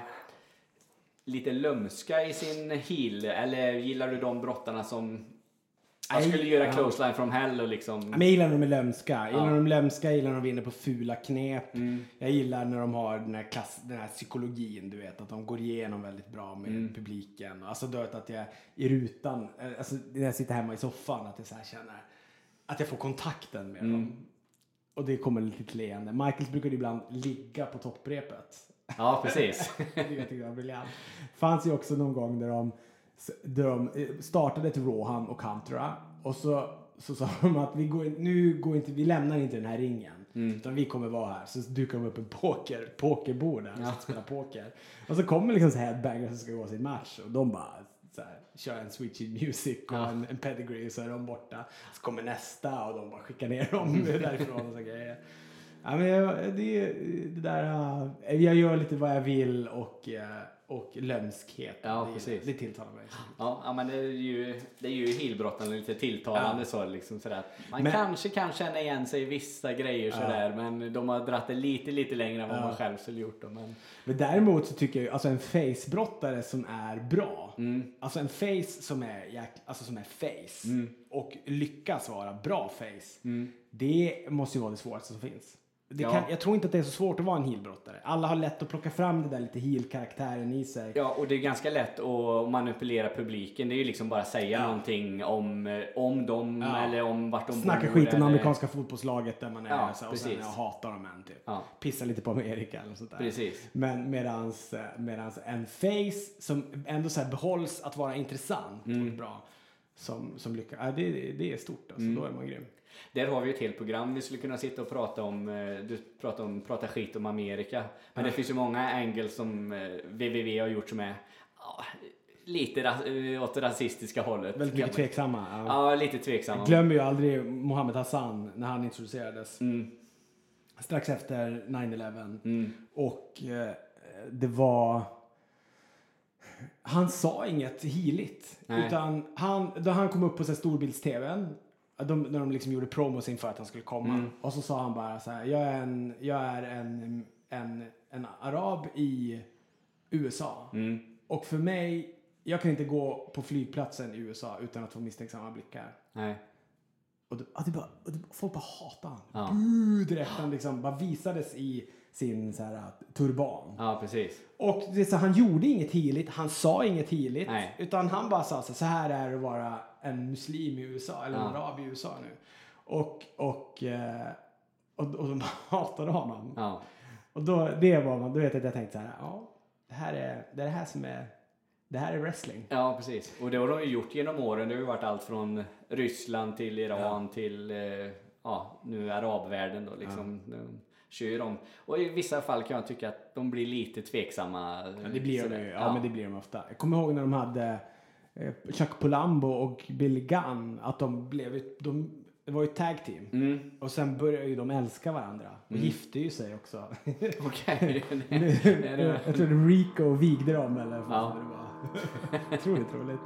Speaker 3: lite lömska i sin heel? Eller gillar du de brottarna som
Speaker 4: Nej,
Speaker 3: skulle göra close line from hell och liksom...
Speaker 4: Men jag gillar när de är lömska. Jag gillar när de är lömska, jag gillar när de vinner på fula knep.
Speaker 3: Mm.
Speaker 4: Jag gillar när de har den här, klass, den här psykologin, du vet. Att de går igenom väldigt bra med
Speaker 3: Mm.
Speaker 4: publiken. Alltså du vet att jag i rutan, eh, alltså när jag sitter hemma i soffan, att jag så känner att jag får kontakten med
Speaker 3: Mm.
Speaker 4: dem. Och det kommer lite till leende. Michaels brukade ibland ligga på topprepet.
Speaker 3: Ja, precis.
Speaker 4: Det tyckte jag var briljant. fanns ju också någon gång där de, där de eh, startade ett Raw, han och Huntra. Och så, så sa de att vi, går, nu går inte, vi lämnar inte den här ringen.
Speaker 3: Mm.
Speaker 4: Utan vi kommer vara här. Så dukar de upp en poker, pokerbord där.
Speaker 3: Ja.
Speaker 4: Spela poker. Och så kommer liksom så headbangers som ska gå sin match. Och de bara så här, kör en switchy music och
Speaker 3: Ja.
Speaker 4: en, en pedigree så är de borta. Så kommer nästa och de bara skickar ner dem därifrån och så grejer. Ja, men jag, det, det där, äh, jag gör lite vad jag vill och, äh, och lömskhet.
Speaker 3: Ja,
Speaker 4: det,
Speaker 3: precis.
Speaker 4: det tilltalar mig.
Speaker 3: Ja, ja, men det är ju, det är ju heelbrottarna lite tilltalande
Speaker 4: Ja.
Speaker 3: så liksom sådär. Man
Speaker 4: Men-
Speaker 3: kanske kan känna igen sig i vissa grejer sådär men de har dratt det lite, lite längre än vad
Speaker 4: Ja.
Speaker 3: man själv skulle gjort. Då, men,
Speaker 4: Men däremot så tycker jag ju, alltså en facebrottare som är bra.
Speaker 3: mm,
Speaker 4: Alltså en face som är, jäk, alltså som är face
Speaker 3: Mm.
Speaker 4: och lyckas vara bra face.
Speaker 3: mm.
Speaker 4: Det måste ju vara det svåraste som finns. Det
Speaker 3: Ja.
Speaker 4: kan, jag tror inte att det är så svårt att vara en heelbrottare. Alla har lätt att plocka fram det där lite heel-karaktären i sig.
Speaker 3: Ja, och det är ganska lätt att manipulera publiken. Det är ju liksom bara säga
Speaker 4: Ja.
Speaker 3: någonting om, om dem
Speaker 4: Ja.
Speaker 3: eller om vart de
Speaker 4: Snacka
Speaker 3: bor.
Speaker 4: skit om
Speaker 3: eller-
Speaker 4: amerikanska fotbollslaget där man är
Speaker 3: Ja,
Speaker 4: så, och sen jag hatar dem en typ.
Speaker 3: Ja,
Speaker 4: Pissa lite på Amerika eller sånt där.
Speaker 3: precis.
Speaker 4: Men medans, eh, medans en face som ändå så här behålls att vara intressant
Speaker 3: Mm.
Speaker 4: och bra. Som, som lyckas. Ja, det, det- det är stort alltså.
Speaker 3: Mm.
Speaker 4: Då är man grym.
Speaker 3: Där har vi ett helt program vi skulle kunna sitta och prata om. eh, Du pratar om prata skit om Amerika. Men det finns ju många angles som eh, www har gjort som är ja, lite ra- eh, åt det rasistiska hållet.
Speaker 4: Väldigt mycket tveksamma. Ja.
Speaker 3: Ja, lite tveksamma.
Speaker 4: Jag glömmer ju aldrig Mohammed Hassan när han introducerades.
Speaker 3: Mm,
Speaker 4: Strax efter 9-11.
Speaker 3: mm,
Speaker 4: Och eh, det var... Han sa inget heligt.
Speaker 3: Nej.
Speaker 4: Utan han, då han kom upp på storbilds-tvn. De, när de liksom gjorde promos inför att han skulle komma.
Speaker 3: Mm.
Speaker 4: Och så sa han bara så här. Jag är en, jag är en, en, en arab i USA.
Speaker 3: mm.
Speaker 4: Och för mig, jag kan inte gå på flygplatsen i USA utan att få misstänksamma blickar.
Speaker 3: Nej.
Speaker 4: Och, det, ja, det bara, och det, folk bara hatade han.
Speaker 3: Ja.
Speaker 4: Direkt han liksom bara visades i sin så här, turban.
Speaker 3: Ja, precis.
Speaker 4: Och det så, han gjorde inget heligt, han sa inget heligt. Utan han bara sa så, så här är det att vara en muslim i USA, eller en
Speaker 3: Ja.
Speaker 4: arab i USA nu. Och, och, eh, och, och de hatade honom.
Speaker 3: Ja.
Speaker 4: Och då, det var man, då vet jag att jag tänkte så här, ja, det här är det, är det här som är, det här är wrestling.
Speaker 3: ja, precis. Och det har de ju gjort genom åren. Det har ju varit allt från Ryssland till Iran till eh, ja, nu arabvärlden då liksom. De kör dem. Och i vissa fall kan jag tycka att de blir lite tveksamma.
Speaker 4: Ja, det blir de ju. Ja, men det blir de ofta. Jag kommer ihåg när de hade Chuck Polambo och Billy Gunn, att de blev, de, det var ju ett tag team.
Speaker 3: Mm.
Speaker 4: Och sen började ju de älska varandra och gifte ju sig också.
Speaker 3: Okej.
Speaker 4: jag tror Rico vigde dem eller vad
Speaker 3: Ja.
Speaker 4: det var. Otroligt roligt.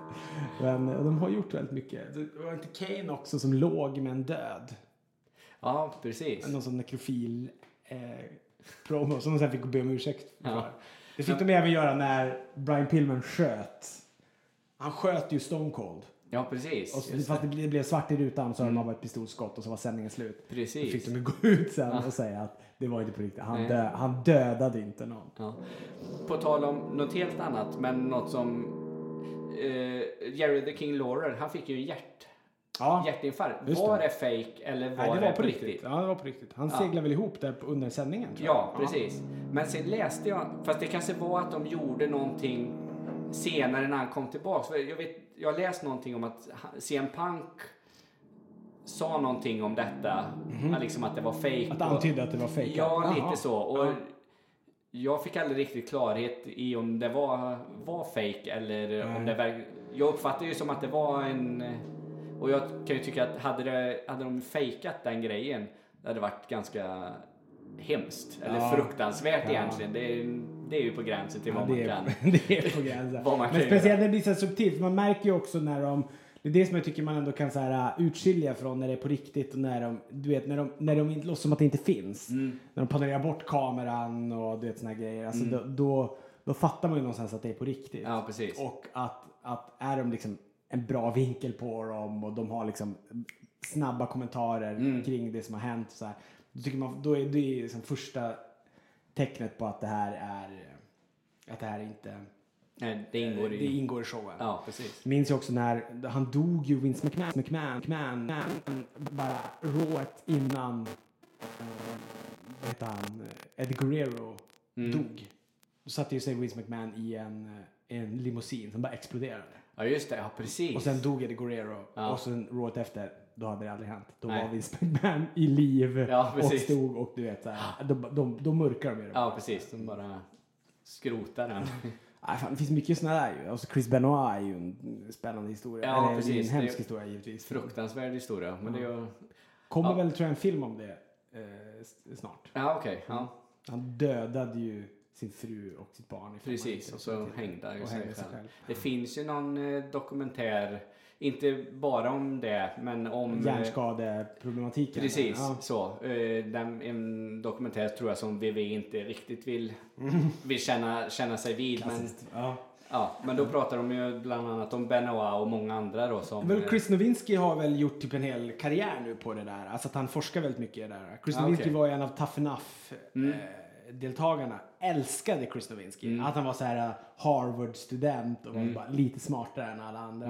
Speaker 4: Men eh, de har gjort väldigt mycket. Det var inte Kane också som låg med en död?
Speaker 3: Ja, precis.
Speaker 4: Någon sån nekrofil eh, promo som de sen fick be om ursäkt för.
Speaker 3: Ja.
Speaker 4: Det fick de även göra när Brian Pillman sköt. Han sköt ju Stone Cold.
Speaker 3: Ja, precis.
Speaker 4: Och så, fast
Speaker 3: det.
Speaker 4: det blev, det svart i rutan så mm. de bara ett pistolskott och så var sändningen slut. Då
Speaker 3: Precis.
Speaker 4: fick de ju gå ut sen och säga att det var inte på riktigt. Han, dö, han dödade inte någon.
Speaker 3: Ja. På tal om något helt annat, men något som eh, Jerry the King Lawler, han fick ju en hjärt,
Speaker 4: Ja,
Speaker 3: hjärtinfarkt. Var
Speaker 4: det.
Speaker 3: det fake eller var,
Speaker 4: Nej, det
Speaker 3: det
Speaker 4: var på riktigt. Ja, det var på riktigt. Han
Speaker 3: Ja.
Speaker 4: seglade väl ihop där under sändningen.
Speaker 3: Ja, precis. Men sen läste jag, fast det kanske var att de gjorde någonting senare när han kom tillbaks. För jag, vet, jag har läst någonting om att CM Punk sa någonting om detta, liksom att det var fake.
Speaker 4: Att antydde att det var fejkat.
Speaker 3: Ja, lite
Speaker 4: Jaha.
Speaker 3: så. Och
Speaker 4: Ja.
Speaker 3: Jag fick aldrig riktigt klarhet i om det var, var fake eller om
Speaker 4: Nej.
Speaker 3: det verk... Jag uppfattade ju som att det var en... Och jag kan ju tycka att hade, det, hade de fejkat den grejen, det hade varit ganska hemskt. Eller
Speaker 4: Ja.
Speaker 3: fruktansvärt
Speaker 4: Ja.
Speaker 3: egentligen. Det är, det är ju på gränsen till vad man
Speaker 4: det,
Speaker 3: kan.
Speaker 4: är, det är på gränsen.
Speaker 3: Vad man
Speaker 4: Men speciellt
Speaker 3: göra.
Speaker 4: när det blir så subtilt. Man märker ju också när de... Det är det som jag tycker man ändå kan så här, uh, utskilja från när det är på riktigt och när de, du vet, när de, när de låtsas som att det inte finns.
Speaker 3: Mm.
Speaker 4: När de panerar bort kameran och du vet såna grejer. Alltså då, då, då fattar man ju någonstans att det är på riktigt.
Speaker 3: Ja, precis.
Speaker 4: Och att, att är de liksom en bra vinkel på dem och de har liksom snabba kommentarer
Speaker 3: Mm.
Speaker 4: kring det som har hänt. Så här, då, tycker man, då är det liksom första tecknet på att det här är att det här inte
Speaker 3: Nej, det ingår i...
Speaker 4: det ingår i showen.
Speaker 3: Ja, precis.
Speaker 4: Minns ju också när han dog ju Vince McMahon, McMahon, McMahon, McMahon bara rået innan eh, vad heter han, eh, Eddie Guerrero
Speaker 3: Mm.
Speaker 4: dog. Då satte ju sig Vince McMahon i en, eh, en limousin som bara exploderade.
Speaker 3: Ja, just det. Ja, precis.
Speaker 4: Och sen dog Eddie Guerrero.
Speaker 3: Ja.
Speaker 4: Och sen rådet efter, då hade det aldrig hänt. Då
Speaker 3: Nej.
Speaker 4: var Vince McMahon i liv
Speaker 3: Ja,
Speaker 4: och stod och du vet då, då, då mörkar de ju det.
Speaker 3: Ja, precis. De bara skrotar den.
Speaker 4: Nej, fan, det finns mycket sådana där ju. Och så Chris Benoit är ju en spännande historia.
Speaker 3: Ja,
Speaker 4: Eller
Speaker 3: precis.
Speaker 4: en hemsk historia givetvis.
Speaker 3: Fruktansvärd historia. Men det är.
Speaker 4: Kommer
Speaker 3: Ja.
Speaker 4: väl tror jag en film om det eh, snart.
Speaker 3: Ja, okej. Ja.
Speaker 4: Han dödade ju sin fru och sitt barn.
Speaker 3: Precis, och så hängde han sig själv. Det finns ju någon eh, dokumentär, inte bara om det, men om... eh,
Speaker 4: Hjärnskadeproblematiken.
Speaker 3: Precis,
Speaker 4: Ja.
Speaker 3: så. Eh, Den, en dokumentär tror jag som VV inte riktigt vill, vill känna, känna sig vid. Men,
Speaker 4: Klassiskt. Ja.
Speaker 3: ja, men då pratar de ju bland annat om Benoit och många andra då som... Eh,
Speaker 4: Chris Nowinski har väl gjort typ en hel karriär nu på det där. Alltså att han forskar väldigt mycket i det där. Chris
Speaker 3: Ah,
Speaker 4: Nowinski
Speaker 3: okej.
Speaker 4: var ju en av Tough Enough
Speaker 3: Mm.
Speaker 4: eh, deltagarna. Älskade Chris Nowinski.
Speaker 3: Mm.
Speaker 4: Att han var så här Harvard-student och var
Speaker 3: Mm.
Speaker 4: bara lite smartare än alla andra.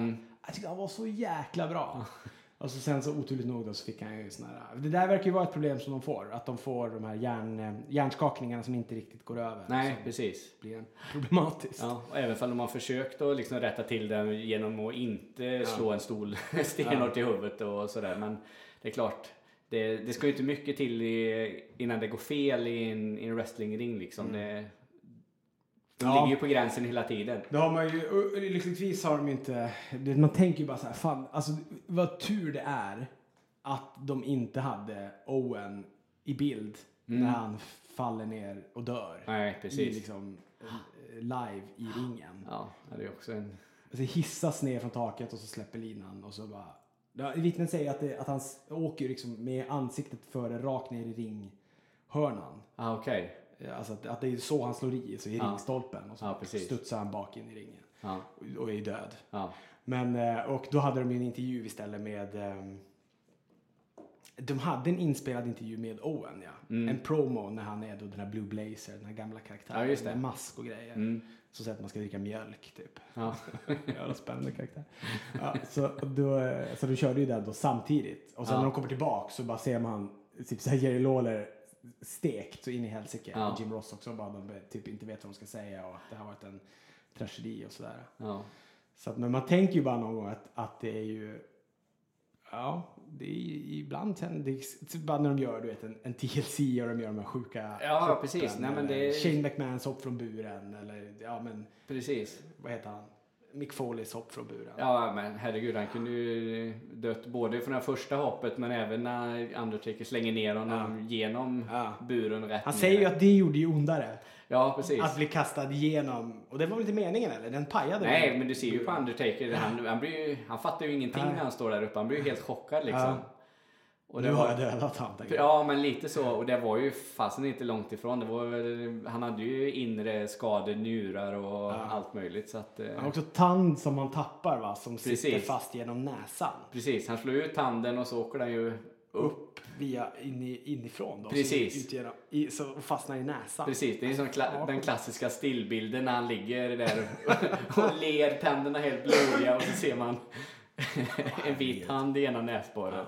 Speaker 3: Mm.
Speaker 4: Jag tyckte han var så jäkla bra. Och så sen så oturligt nog då så fick han ju såna här. Det där verkar ju vara ett problem som de får. Att de får de här hjärn, eh, hjärnskakningarna som inte riktigt går över.
Speaker 3: Nej, precis.
Speaker 4: blir problematiskt.
Speaker 3: Ja, och även om de har försökt att liksom rätta till det genom att inte slå en stol stenhårt i huvudet och sådär. Men det är klart, det, det ska ju inte mycket till i, innan det går fel i en, i en wrestlingring liksom. Det, de
Speaker 4: Ja.
Speaker 3: ligger ju på gränsen hela tiden.
Speaker 4: Det har man ju, lyckligtvis har de inte, man tänker ju bara så här, fan, alltså vad tur det är att de inte hade Owen i bild
Speaker 3: Mm.
Speaker 4: när han faller ner och dör.
Speaker 3: Nej,
Speaker 4: I
Speaker 3: precis.
Speaker 4: liksom, eh, live i ringen.
Speaker 3: Ja, det är också en...
Speaker 4: Alltså hissas ner från taket och så släpper linan och så bara. Ja, vittnen säger att, det, att han åker liksom med ansiktet före rakt ner i ringhörnan.
Speaker 3: Ja, okej.
Speaker 4: Alltså att, att det är så han slår i, så i
Speaker 3: Ja.
Speaker 4: ringstolpen. Och så
Speaker 3: Ja, precis.
Speaker 4: studsar han bak in i ringen.
Speaker 3: Ja,
Speaker 4: Och- är död.
Speaker 3: ja.
Speaker 4: Men, eh, och då hade de en intervju istället med ehm, de hade en inspelad intervju med Owen, ja.
Speaker 3: Mm.
Speaker 4: En promo när han är då den här Blue Blazer, den här gamla karaktären.
Speaker 3: Ja, just det.
Speaker 4: Med mask och grejer.
Speaker 3: Mm.
Speaker 4: Så säger att man ska dricka mjölk, typ.
Speaker 3: Ja.
Speaker 4: Jävla spännande karaktär. Ja, så, då, eh, så de körde ju den då samtidigt. Och sen
Speaker 3: Ja.
Speaker 4: när de kommer tillbaka så bara ser man typ så här Jerry Lawler stekt så in i helsike.
Speaker 3: Ja.
Speaker 4: Och Jim Ross också bara de typ inte vet vad de ska säga och att det har varit en tragedi och sådär.
Speaker 3: ja.
Speaker 4: Så att, men man tänker ju bara någon gång att, att det är ju Ja, det är ibland är, typ bara när de gör du vet, en, en TLC och de gör de här sjuka
Speaker 3: Ja,
Speaker 4: hoppen,
Speaker 3: precis. Nej, men det-
Speaker 4: Shane McMahons hopp från buren eller ja men
Speaker 3: Precis.
Speaker 4: vad heter han? Mick Foleys hopp från buren.
Speaker 3: Ja, men herregud, han kunde ju dött både från det första hoppet men även när Undertaker slänger ner honom genom
Speaker 4: Ja.
Speaker 3: buren rätt
Speaker 4: Han säger ju att det gjorde ju ondare.
Speaker 3: Ja, precis.
Speaker 4: Att bli kastad igenom. Och det var väl inte meningen eller? Den pajade
Speaker 3: Nej, men du ser ju på Undertaker, han, han, blir ju, han fattar ju ingenting när han står där uppe. Han blir ju helt chockad liksom.
Speaker 4: Ja.
Speaker 3: Och
Speaker 4: Nu har jag dödat han.
Speaker 3: Ja, men lite så. Och det var ju fasen inte långt ifrån. Det var, han hade ju inre skador, njurar och allt möjligt. Så att, eh,
Speaker 4: Han har också tand som man tappar va? Som sitter
Speaker 3: Precis.
Speaker 4: fast genom näsan.
Speaker 3: Precis, han slår ut tanden och så åker den ju upp.
Speaker 4: Via in i, inifrån då.
Speaker 3: Precis.
Speaker 4: Ut genom, i, så och fastnar i näsan.
Speaker 3: Precis, det är som kla- den klassiska stillbilden när han ligger där och ler, tänderna helt blodiga och så ser man en vit hand genom näsborren. Ja,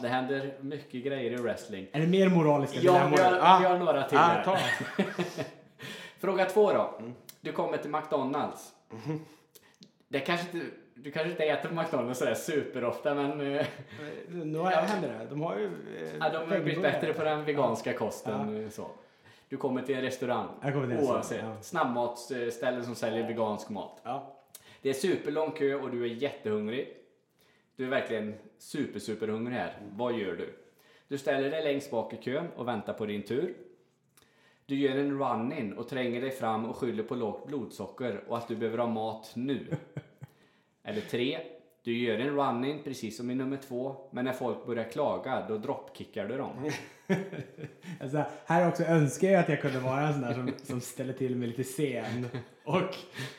Speaker 3: det händer mycket grejer i wrestling.
Speaker 4: Är det mer moraliska
Speaker 3: Ja, vi har,
Speaker 4: Ah.
Speaker 3: vi har några till
Speaker 4: Ah,
Speaker 3: här. Fråga två då. Du kommer till McDonalds. Det kanske inte, du kanske inte äter på McDonalds sådär superofta men eh,
Speaker 4: Nu har jag händer det. De har ju... eh,
Speaker 3: ja, de har blivit bättre på den veganska kosten. eh, Så. Du kommer till en restaurang.
Speaker 4: Jag kommer till en
Speaker 3: Oavsett.
Speaker 4: ja.
Speaker 3: Snabbmatsställen som säljer vegansk mat.
Speaker 4: Ja.
Speaker 3: Det är superlång kö och du är jättehungrig. Du är verkligen super, super hungrig här. Vad gör du? Du ställer dig längst bak i kön och väntar på din tur. Du gör en run-in och tränger dig fram och skyller på lågt blodsocker och att du behöver ha mat nu. Eller tre. Du gör en run-in precis som i nummer två, men när folk börjar klaga, då droppkickar du dem.
Speaker 4: Alltså, här också önskar jag att jag kunde vara en sån där som, som ställer till med lite scen och,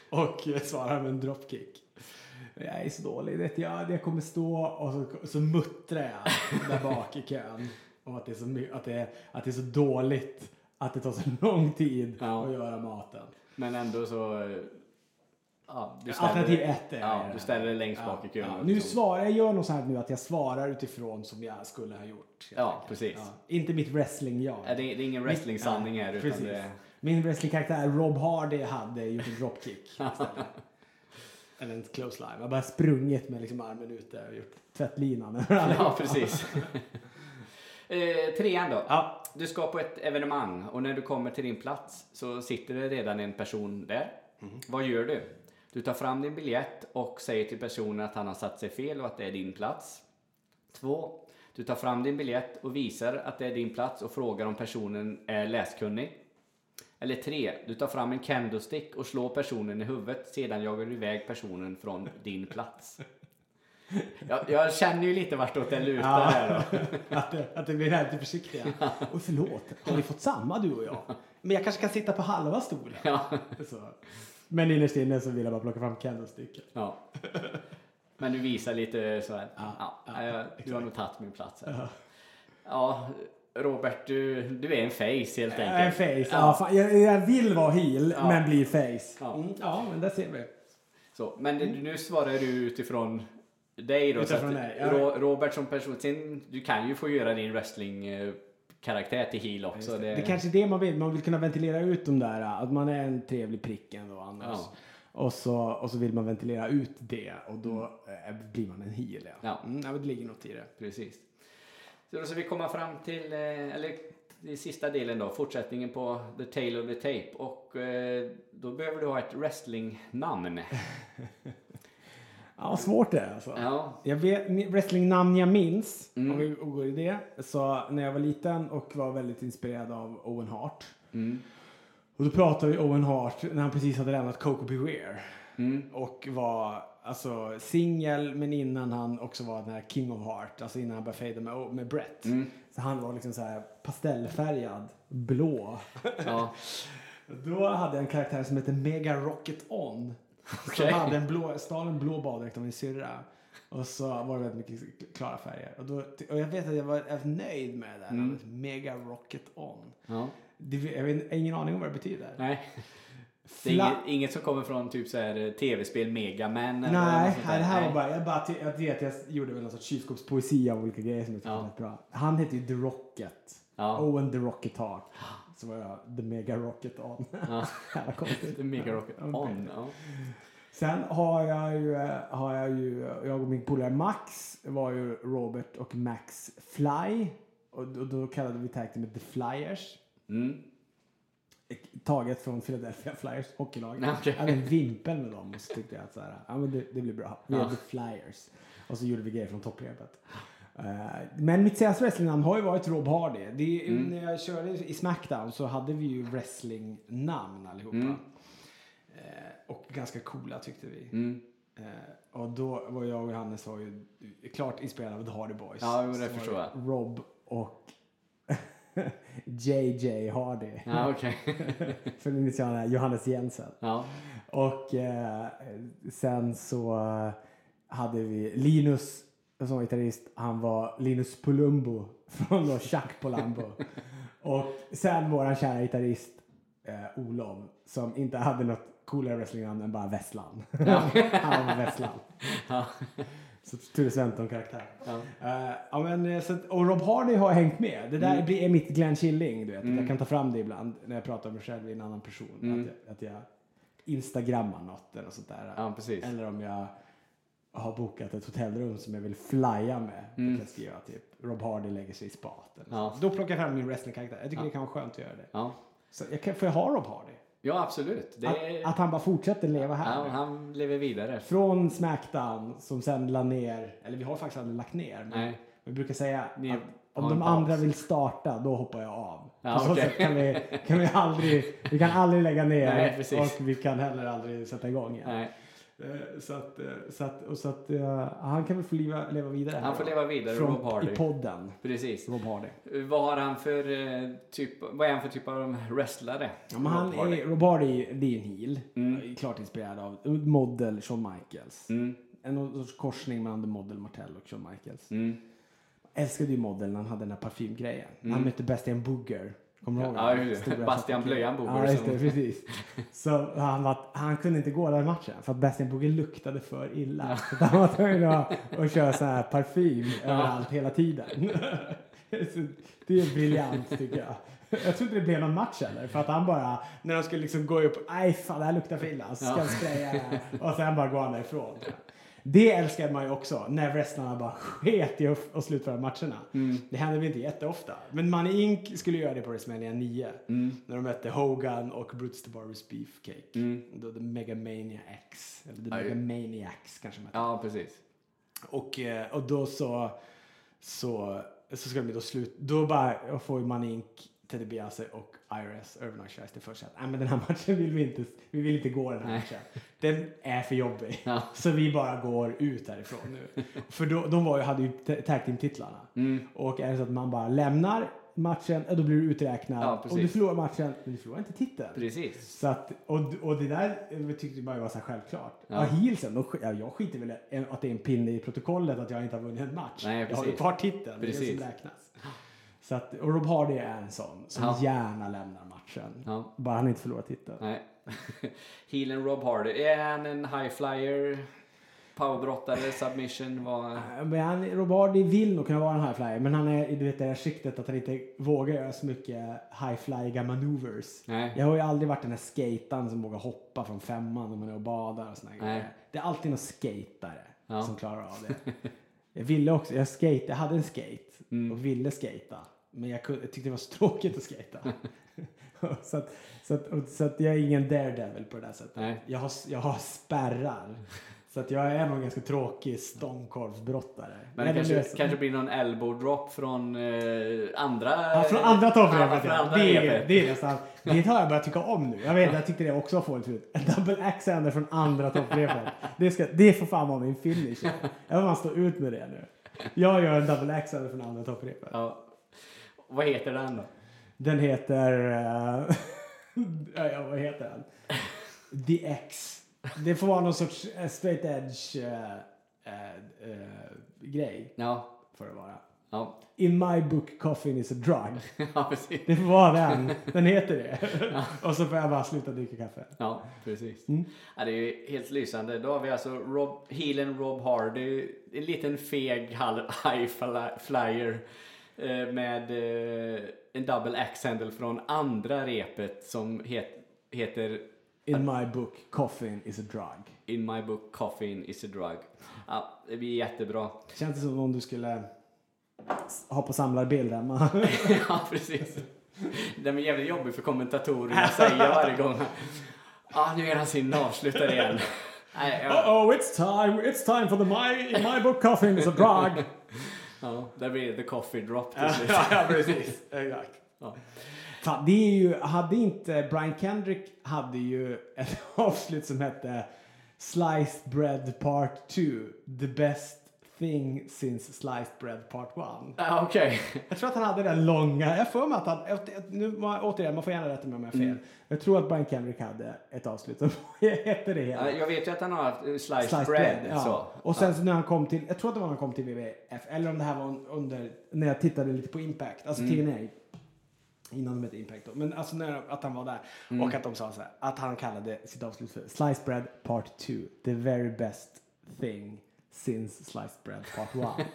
Speaker 4: och svarar med en dropkick. Jag är så dålig. Vet jag, jag kommer stå och så, så muttrar jag där bak i kön. Om att det, är så, att, det är, att det är så dåligt att det tar så lång tid
Speaker 3: Ja.
Speaker 4: att göra maten.
Speaker 3: Men ändå så... Ja,
Speaker 4: Alternativ ett är
Speaker 3: Ja, du ställer dig längst bak i kön.
Speaker 4: Ja, nu
Speaker 3: liksom-
Speaker 4: svarar jag gör nog så här nu att jag svarar utifrån som jag skulle ha gjort.
Speaker 3: Ja,
Speaker 4: enkelt.
Speaker 3: precis.
Speaker 4: Inte mitt wrestling-jag.
Speaker 3: Ja, det, är, det är ingen wrestling-sanning här utan
Speaker 4: Precis.
Speaker 3: det...
Speaker 4: Min wrestlingkaraktär Rob Hardy hade gjort en dropkick istället. Eller en close line. Jag har bara sprungit med liksom armen ute och gjort tvättlinan.
Speaker 3: Ja, precis. eh, trean då.
Speaker 4: Ja.
Speaker 3: Du ska på ett evenemang och när du kommer till din plats så sitter det redan en person där. Vad gör du? Du tar fram din biljett och säger till personen att han har satt sig fel och att det är din plats. Två. Du tar fram din biljett och visar att det är din plats och frågar om personen är läskunnig. Eller tre. Du tar fram en kendo-stick och slår personen i huvudet. Sedan jagar du iväg personen från din plats. Jag, jag känner ju lite vartåt det lutar
Speaker 4: Ja.
Speaker 3: här då.
Speaker 4: Att, det, att det blir lite försiktiga. Och förlåt, har vi fått samma du och jag? Men jag kanske kan sitta på halva stolen.
Speaker 3: Ja.
Speaker 4: Så. Men innerst inne så vill jag bara plocka fram candlesticken.
Speaker 3: Ja. Men du visar lite så här.
Speaker 4: Ja,
Speaker 3: Ja, du har nog tagit min plats här. Ja, Robert, du, du är en face helt enkelt.
Speaker 4: face. Ja.
Speaker 3: Ja.
Speaker 4: jag, jag vill vara heel
Speaker 3: Ja.
Speaker 4: men blir face.
Speaker 3: Ja.
Speaker 4: Mm, ja, men där ser vi.
Speaker 3: Så, men det- nu svarar du utifrån dig då. så
Speaker 4: Utifrån dig, ja.
Speaker 3: Ro, Robert som person, sen, du kan ju få göra din wrestling karaktär till heel också.
Speaker 4: Det,
Speaker 3: Det,
Speaker 4: det kanske är det man vill. Man vill kunna ventilera ut de där. Att man är en trevlig prick ändå annars.
Speaker 3: Ja.
Speaker 4: Och, så, och så vill man ventilera ut det och då eh, blir man en heel. Ja.
Speaker 3: Ja.
Speaker 4: Mm, det ligger något i det.
Speaker 3: Precis. Så då ska vi komma fram till, eh, eller till sista delen då, fortsättningen på The Tale of the Tape. Och eh, då behöver du ha ett wrestlingnamn.
Speaker 4: Ja, svårt det är alltså.
Speaker 3: Ja,
Speaker 4: Jag vet, wrestlingnamn jag minns,
Speaker 3: Mm.
Speaker 4: om vi går i det, så när jag var liten och var väldigt inspirerad av Owen Hart.
Speaker 3: mm.
Speaker 4: Och då pratade vi Owen Hart när han precis hade lämnat Coco Beware.
Speaker 3: Mm.
Speaker 4: Och var alltså singel men innan han också var den här King of Heart. Alltså innan han började fejda med, med Brett.
Speaker 3: Mm.
Speaker 4: Så han var liksom så här pastellfärgad, blå.
Speaker 3: ja.
Speaker 4: Då hade jag en karaktär som hette Mega Rocket On.
Speaker 3: Okej.
Speaker 4: Som hade en blå, stal en blå baddräkt av min syrra. Och så var det väldigt mycket klara färger. Och, då, och jag vet att jag var, jag var nöjd med det.
Speaker 3: Mm.
Speaker 4: Mega Rocket On.
Speaker 3: ja.
Speaker 4: Det, jag har ingen aning om vad det betyder.
Speaker 3: Nej. Det är inget, inget som kommer från typ så här eh, tv-spel Mega Man eller
Speaker 4: Nej,
Speaker 3: där.
Speaker 4: det här var bara, jag bara, jag vet, jag gjorde väl någon sorts kylskåpspoesi av olika grejer som jag tyckte
Speaker 3: Ja.
Speaker 4: var bra. Han hette ju The Rocket.
Speaker 3: Ja.
Speaker 4: Owen The Rocket Hart. Så var jag The Mega Rocket On.
Speaker 3: Ja. The Mega Rocket. On. Ja.
Speaker 4: Sen har jag ju, eh, har jag ju, jag och min polare Max var ju Robert och Max Fly. Och då, då kallade vi tag teamet The Flyers.
Speaker 3: Mm.
Speaker 4: Taget från Philadelphia Flyers hockeylag.
Speaker 3: Okej.
Speaker 4: Jag hade en vimpel med dem och så tyckte jag att så här, ja, men det, det blir bra. Vi
Speaker 3: Ja.
Speaker 4: Flyers. Och så gjorde vi grejer från topprepet. Eh, men mitt senaste wrestlingnamn har ju varit Rob Hardy. Det
Speaker 3: Mm.
Speaker 4: När jag körde i Smackdown så hade vi ju wrestlingnamn allihopa.
Speaker 3: Mm.
Speaker 4: Eh, och ganska coola tyckte vi.
Speaker 3: Mm.
Speaker 4: Eh, och då var jag och Johannes var ju klart inspirerade av The Hardy Boys.
Speaker 3: Ja, det förstår jag.
Speaker 4: Rob och JJ Hardy.
Speaker 3: Ja, okej.
Speaker 4: För initialerna Johannes Jensen.
Speaker 3: Ja.
Speaker 4: Och eh, sen så eh, hade vi Linus som var gitarrist. Han var Linus Polumbo från då Chuck Polambo. och sen våran kära gitarrist eh, Olof som inte hade något coolare wrestlingnamn än bara Vesslan. Han var Vesslan.
Speaker 3: Ja.
Speaker 4: Så Ture Sventon-karaktär.
Speaker 3: Ja.
Speaker 4: Eh, ja, men, eh, så och Rob Hardy har hängt med. Det där
Speaker 3: Mm.
Speaker 4: blir- är mitt Glenn Killing. Du vet. Jag kan ta fram det ibland när jag pratar om mig själv i en annan person.
Speaker 3: Mm.
Speaker 4: Att, jag, att jag instagrammar något eller sånt där.
Speaker 3: ja, precis.
Speaker 4: Eller om jag har bokat ett hotellrum som jag vill flya med. Då kan jag skriva typ Rob Hardy lägger sig i spat.
Speaker 3: Mm. Ja.
Speaker 4: Då plockar jag fram min wrestlingkaraktär. Jag tycker
Speaker 3: Ja.
Speaker 4: det kan vara skönt att göra det.
Speaker 3: Ja.
Speaker 4: Så jag kan, får jag ha Rob Hardy?
Speaker 3: Ja, absolut. Det.
Speaker 4: Att, att han bara fortsätter leva här.
Speaker 3: ja, han lever vidare.
Speaker 4: Från Smackdown som sen la ner, eller vi har faktiskt aldrig lagt ner. Men
Speaker 3: Nej.
Speaker 4: vi brukar säga
Speaker 3: Ni
Speaker 4: att om de andra vill starta, då hoppar jag av.
Speaker 3: Ja,
Speaker 4: På så
Speaker 3: okej.
Speaker 4: sätt kan vi, kan vi aldrig, vi kan aldrig lägga ner
Speaker 3: Nej,
Speaker 4: och vi kan heller aldrig sätta igång igen.
Speaker 3: Nej,
Speaker 4: Så att, eh, så att, och så att eh, han kan väl få leva, leva vidare.
Speaker 3: han får leva vidare,
Speaker 4: Från,
Speaker 3: Rob Hardy.
Speaker 4: I podden.
Speaker 3: Precis.
Speaker 4: Rob Hardy.
Speaker 3: Vad har han för eh, typ, vad är han för typ av wrestlare?
Speaker 4: Ja, men han
Speaker 3: Rob Hardy.
Speaker 4: är, Rob Hardy, det är en heel.
Speaker 3: Mm.
Speaker 4: Klart inspirerad av modell Shawn Michaels.
Speaker 3: Mm,
Speaker 4: En sorts korsning mellan The Model Martell och Shawn Michaels.
Speaker 3: mm.
Speaker 4: älskade ju Model när han hade den här parfymgrejen. Han mötte Bastian Booger. Kommer du ihåg?
Speaker 3: Ja, Bastian Blöjan
Speaker 4: Ja, just det. Precis. Så han, var, han kunde inte gå den matchen för att Bastian Booger luktade för illa. Så han var tvungen att, att köra sån här parfym överallt hela tiden. Så det är briljant tycker jag. Jag tror inte det blev någon match heller. För att han bara, när de skulle liksom gå upp, nej fan det här luktar för illa. Så ska
Speaker 3: Ja.
Speaker 4: spraya det här. Och sen bara gå han därifrån. Det älskar man ju också, när wrestlarna bara sket i att att slutföra matcherna. Det händer väl inte jätteofta. Men Money Inc skulle göra det på WrestleMania 9. När de mötte Hogan och Brutus the Barber's Beefcake. Då The Megamania X. Eller The. Megamaniacs kanske hette.
Speaker 3: Ja, precis.
Speaker 4: Och, eh, och då så, så, så ska de då slut, då bara får ju man Inc, Teddy Biase och IRS, Urban Outshines, det första att "Nej, men den här matchen vill vi inte, vi vill inte gå den här
Speaker 3: Nej.
Speaker 4: matchen. Den är för jobbig.
Speaker 3: Ja.
Speaker 4: Så vi bara går ut härifrån nu. för då, de var ju, hade ju ta- tag team-titlarna.
Speaker 3: Mm.
Speaker 4: Och är det så att man bara lämnar matchen, då blir du uträknad.
Speaker 3: Ja,
Speaker 4: och
Speaker 3: precis.
Speaker 4: du förlorar matchen, men du förlorar inte titeln.
Speaker 3: Precis.
Speaker 4: Så att, och, och det där eh, tyckte jag bara var så här självklart. Ja.
Speaker 3: Ja.
Speaker 4: heelsen, de, ja, jag skiter väl att det är en pinne i protokollet att jag inte har vunnit en match.
Speaker 3: Nej,
Speaker 4: jag har ju
Speaker 3: precis.
Speaker 4: kvar titeln, det är det
Speaker 3: Precis.
Speaker 4: som räknas. Så att, och Rob Hardy är en sån som
Speaker 3: Ja.
Speaker 4: gärna lämnar matchen. Bara han inte förlorar titeln.
Speaker 3: Nej. Healen Rob Hardy. Är han en high flyer? Powerbrottare? Submission? Vad...
Speaker 4: Men han, Rob Hardy vill nog kunna vara en high flyer, men han är i det där skiktet att han inte vågar göra så mycket high flyga maneuvers.
Speaker 3: Nej.
Speaker 4: Jag har ju aldrig varit den här skataren som vågar hoppa från femman när man är och badar och såna
Speaker 3: Nej.
Speaker 4: grejer. Det är alltid någon skatare
Speaker 3: Ja.
Speaker 4: som klarar av det. Jag ville också, jag skate, jag hade en skate
Speaker 3: Mm.
Speaker 4: och ville skata. Men jag, kunde, jag tyckte det var så tråkigt att skata. så, att, så, att, så att jag är ingen daredevil på det där sättet.
Speaker 3: Nej.
Speaker 4: Jag har, jag har spärrar. Så att jag är nog en ganska tråkig stångkorvsbrottare.
Speaker 3: Men det kanske,
Speaker 4: löser-
Speaker 3: kanske blir någon elbow drop från eh, andra...
Speaker 4: Ja, från andra
Speaker 3: från
Speaker 4: Ja, det, är,
Speaker 3: repet.
Speaker 4: det är nästan, det har jag börjat tycka om nu. Jag vet, jag tyckte det också var fånigt förut. En double axander från andra topprepet. Det, ska, det får fan vara min finish. Jag vill man stå ut med det nu. Jag gör en double axander från andra topprepet.
Speaker 3: Ja. Vad heter den då?
Speaker 4: Den heter... eh, ja, vad heter den? The X. Det får vara någon sorts eh, straight edge eh, grej.
Speaker 3: Ja.
Speaker 4: Får det vara.
Speaker 3: Ja,
Speaker 4: In my book, coffin is a drug.
Speaker 3: ja precis.
Speaker 4: Det får vara den. Den heter det. Och så får jag bara sluta dricka kaffe.
Speaker 3: Ja, precis.
Speaker 4: Mm.
Speaker 3: Ja, det är ju helt lysande. Då har vi alltså Rob, Healen Rob Hardy, en liten feg hall- high fly- flyer eh, med eh, en double axe handle från andra repet som het, heter
Speaker 4: In my book, coffin is a drug.
Speaker 3: In my book Coffin is a drug. Ja, det blir jättebra.
Speaker 4: Känns det som om du skulle ha på samlarbild hemma.
Speaker 3: ja, precis. Den är jävligt jobbig för kommentatorerna att säga varje gång. Ja, nu är han sin avslutare igen. Nej, ja,
Speaker 4: Oh, it's time, it's time for the my, my book coughing is a drug.
Speaker 3: Ja, där blir det the coffee drop till slut.
Speaker 4: ja, precis. Exakt.
Speaker 3: Ja.
Speaker 4: Fan, det är ju, hade inte, Brian Kendrick hade ju ett avslut som hette Sliced Bread Part 2, the best thing since sliced bread part 1.
Speaker 3: Ja, Okej.
Speaker 4: Jag tror att han hade den långa, jag får mig att han, nu, återigen, man får gärna rätta mig om jag har fel. Jag tror att Brian Kendrick hade ett avslut som hette det hela.
Speaker 3: Ja, Jag vet ju att han har haft eh, sliced,
Speaker 4: Sliced
Speaker 3: bread.
Speaker 4: bread, ja.
Speaker 3: så.
Speaker 4: Och sen så när han kom till, jag tror att det var när han kom till WWF, eller om det här var under, när jag tittade lite på Impact, alltså TNA. Innan de hette Impact då. Men alltså när, att han var där. Och att de sa så här, att han kallade sitt avslut för Sliced Bread Part 2. The very best thing since Sliced Bread Part 1.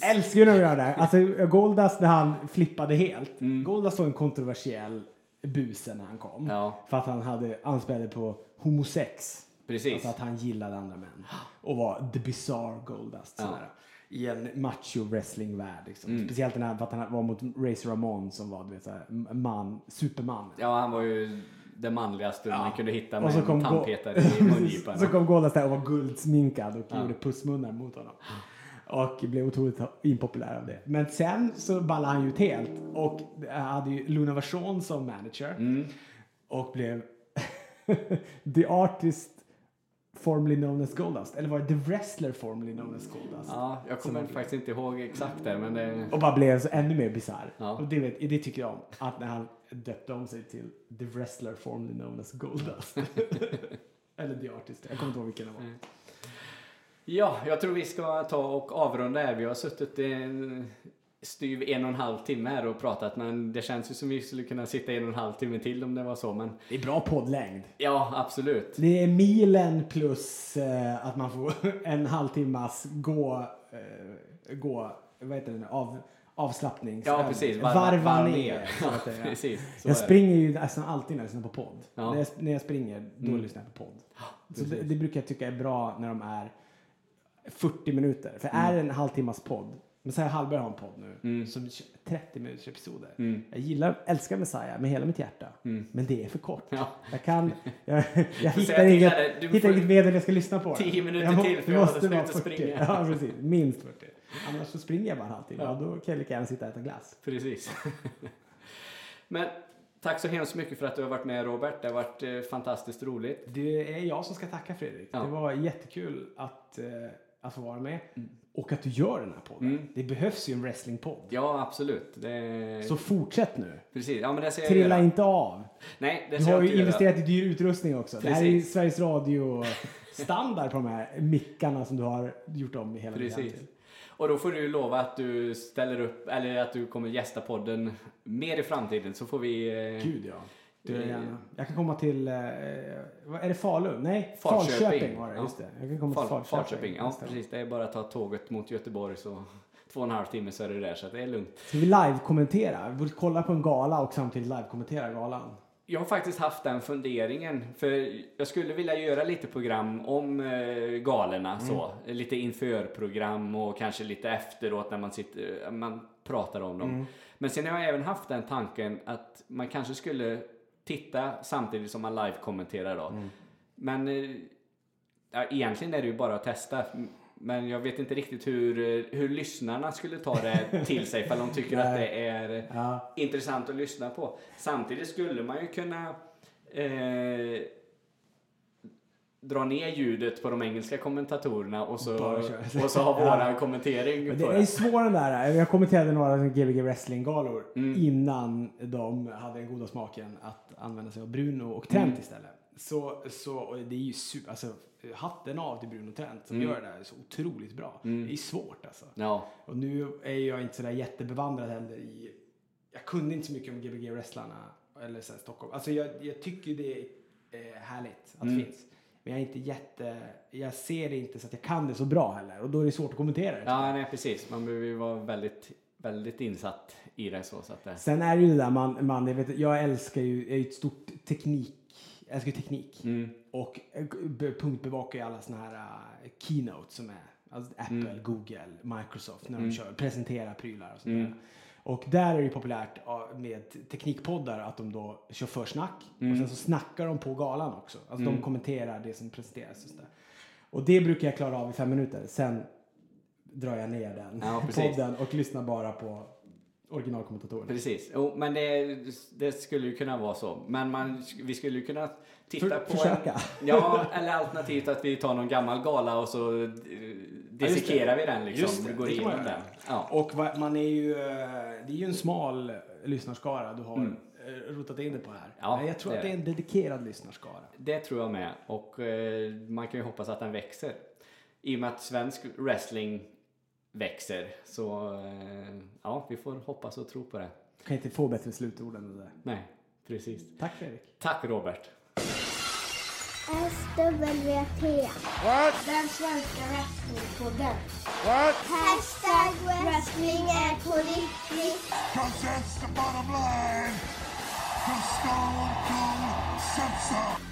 Speaker 4: Älskar ju när de gör det. Alltså Goldust när han flippade helt. Goldust var en kontroversiell buse när han kom.
Speaker 3: Ja.
Speaker 4: För att han hade anspelade på homosex.
Speaker 3: Precis.
Speaker 4: Alltså att han gillade andra män. Och var the bizarre Goldust.
Speaker 3: Ja.
Speaker 4: Sådär. I en macho wrestling-värld. Liksom.
Speaker 3: Mm.
Speaker 4: Speciellt den här, för att han var mot Razor Ramon som var du vet, såhär, man, superman.
Speaker 3: Ja, han var ju den manligaste man kunde hitta med en tandpetare i mungipan.
Speaker 4: så kom Goldust där och var guldsminkad och
Speaker 3: Ja.
Speaker 4: gjorde pussmunnar mot honom. Och blev otroligt impopulär av det. Men sen så ballade han ju ut helt och hade ju Luna Vachon som manager.
Speaker 3: Mm.
Speaker 4: Och blev the artist formerly known as Goldust. Eller var det the wrestler formerly known as Goldust?
Speaker 3: Ja, jag kommer faktiskt inte ihåg exakt det, men det...
Speaker 4: Och bara blev så ännu mer bisarr.
Speaker 3: Ja.
Speaker 4: Och det, vet, det tycker jag om. Att när han döpte om sig till the wrestler formerly known as Goldust. Eller the artist. Jag kommer inte ihåg vilken det var.
Speaker 3: Ja, jag tror vi ska ta och avrunda här. Vi har suttit en styv en och en halv timme här och pratat, men det känns ju som vi skulle kunna sitta en och en halv timme till om det var så, men
Speaker 4: Det är bra poddlängd.
Speaker 3: ja, absolut.
Speaker 4: Det är milen plus eh, att man får en halvtimmas gå, eh, gå vad heter det nu, av, avslappnings...
Speaker 3: Ja, precis. Varva-
Speaker 4: Varva,
Speaker 3: varva
Speaker 4: ner.
Speaker 3: ner.
Speaker 4: att säga.
Speaker 3: Precis.
Speaker 4: Jag springer ju nästan alltid när jag lyssnar på podd.
Speaker 3: Ja.
Speaker 4: När, jag, när jag springer, då
Speaker 3: Mm.
Speaker 4: lyssnar jag på podd. Så det, det brukar jag tycka är bra när de är 40 minuter. För är det en halvtimmas podd, Messiah Hallberg har en podd nu,
Speaker 3: Mm.
Speaker 4: som kör 30 minuters episoder.
Speaker 3: Mm.
Speaker 4: Jag gillar, älskar Messiah med hela mitt hjärta.
Speaker 3: Mm.
Speaker 4: Men det är för kort.
Speaker 3: Ja.
Speaker 4: Jag kan, jag, jag hittar inget,
Speaker 3: du
Speaker 4: hittar inget medel jag ska lyssna på.
Speaker 3: 10 minuter
Speaker 4: Jag må-
Speaker 3: till, för jag
Speaker 4: måste vara
Speaker 3: slutat
Speaker 4: 40.
Speaker 3: springa.
Speaker 4: Ja, precis. Minst 40. Annars så springer jag bara en halvtimme
Speaker 3: Ja.
Speaker 4: och då kan jag lika gärna sitta och äta glass.
Speaker 3: Precis. Men tack så hemskt mycket för att du har varit med Robert. Det har varit eh, fantastiskt roligt.
Speaker 4: Det är jag som ska tacka Fredrik.
Speaker 3: Ja.
Speaker 4: Det var jättekul att, eh, att få vara med. Och att du gör den här podden.
Speaker 3: Mm.
Speaker 4: Det behövs ju en wrestlingpodd.
Speaker 3: Ja, absolut. Det...
Speaker 4: Så fortsätt nu.
Speaker 3: Precis. Ja, men det ska jag
Speaker 4: Trilla
Speaker 3: göra.
Speaker 4: inte av.
Speaker 3: Nej, det
Speaker 4: Du
Speaker 3: ska
Speaker 4: har
Speaker 3: jag
Speaker 4: ju
Speaker 3: inte göra.
Speaker 4: investerat i dyr utrustning också. Det här är ju
Speaker 3: Precis.
Speaker 4: Sveriges Radio standard på de här mickarna som du har gjort om i hela
Speaker 3: Precis.
Speaker 4: till.
Speaker 3: Och då får du lova att du ställer upp, eller att du kommer gästa podden mer i framtiden så får vi... eh,
Speaker 4: Gud ja. Du är
Speaker 3: Eh,
Speaker 4: gärna. Jag kan komma till, eh, är det Falun? Nej,
Speaker 3: Falköping.
Speaker 4: Falköping var det.
Speaker 3: Ja.
Speaker 4: Just det. Jag kan komma till
Speaker 3: Fal-
Speaker 4: Falköping.
Speaker 3: Falköping. Ja, precis. Det är bara att ta tåget mot Göteborg så två och en halv timme så är du där så det är lugnt.
Speaker 4: Ska vi live-kommentera? Vi borde kolla på en gala och samtidigt live-kommentera galan.
Speaker 3: Jag har faktiskt haft den funderingen. För jag skulle vilja göra lite program om eh, galorna så. Lite inför-program och kanske lite efteråt när man, sitter, man pratar om dem. Men sen har jag även haft den tanken att man kanske skulle titta samtidigt som man live-kommenterar då. Men eh, ja, egentligen är det ju bara att testa. Men jag vet inte riktigt hur, eh, hur lyssnarna skulle ta det till sig. För de tycker att det är
Speaker 4: Ja.
Speaker 3: intressant att lyssna på. Samtidigt skulle man ju kunna eh, dra ner ljudet på de engelska kommentatorerna och så, och så ha våran kommentering
Speaker 4: Men
Speaker 3: på
Speaker 4: det är svårt den där. Jag kommenterade några Gbg wrestling-galor
Speaker 3: Mm.
Speaker 4: innan de hade den goda smaken att använda sig av Bruno och Trent
Speaker 3: Mm.
Speaker 4: istället. Så, så det är ju super, alltså hatten av till Bruno och Trent som
Speaker 3: Mm.
Speaker 4: gör det här så otroligt bra.
Speaker 3: Mm.
Speaker 4: Det är svårt alltså.
Speaker 3: Ja,
Speaker 4: Och nu är jag inte sådär jättebevandrad heller i, jag kunde inte så mycket om Gbg wrestlarna eller här, Stockholm. Alltså jag, jag tycker det är eh, härligt att
Speaker 3: Mm.
Speaker 4: det finns. Men jag är inte jätte, jag ser det inte så att jag kan det så bra heller och då är det svårt att kommentera det.
Speaker 3: ja nej, precis. Man behöver ju vara väldigt, väldigt insatt i det så. så att det,
Speaker 4: Sen är det ju det där man, man jag, vet, jag älskar ju, jag är ju ett stort teknik, jag älskar teknik.
Speaker 3: mm,
Speaker 4: Och eh, be- punktbevakar ju alla såna här uh, keynotes som är, alltså Apple,
Speaker 3: Mm.
Speaker 4: Google, Microsoft när
Speaker 3: Mm.
Speaker 4: de kör, presenterar prylar och sånt
Speaker 3: Mm.
Speaker 4: där. Och där är det populärt med te- teknikpoddar att de då kör försnack
Speaker 3: Mm.
Speaker 4: och sen så snackar de på galan också. Alltså de kommenterar det som presenteras. Och, och det brukar jag klara av i fem minuter. Sen drar jag ner den
Speaker 3: Ja,
Speaker 4: podden och lyssnar bara på originalkommentatorerna.
Speaker 3: Precis, jo, men det, det skulle ju kunna vara så. Men man, vi skulle ju kunna titta
Speaker 4: För-
Speaker 3: på...
Speaker 4: försöka.
Speaker 3: En, ja, eller alternativt att vi tar någon gammal gala och så eh, dissekerar vi den liksom.
Speaker 4: Just det,
Speaker 3: går
Speaker 4: det
Speaker 3: igenom den. Ja.
Speaker 4: Och va, man är ju, eh, det är ju en smal lyssnarskara du har eh, rotat in det på här.
Speaker 3: Mm. Ja,
Speaker 4: Men jag tror
Speaker 3: det
Speaker 4: att det är en dedikerad lyssnarskara.
Speaker 3: Det tror jag med. Och eh, man kan ju hoppas att den växer. I och med att svensk wrestling växer. Så eh, ja, vi får hoppas och tro på det.
Speaker 4: Kan inte få bättre slutord än det där.
Speaker 3: Nej, precis.
Speaker 4: Tack Fredrik.
Speaker 3: Tack Robert.
Speaker 1: SWT.
Speaker 2: What?
Speaker 1: Den svenska wrestlingpodden.
Speaker 2: What?
Speaker 1: Hashtag wrestling är på riktigt.
Speaker 2: Cause that's the bottom line. Cause Stone Cold so.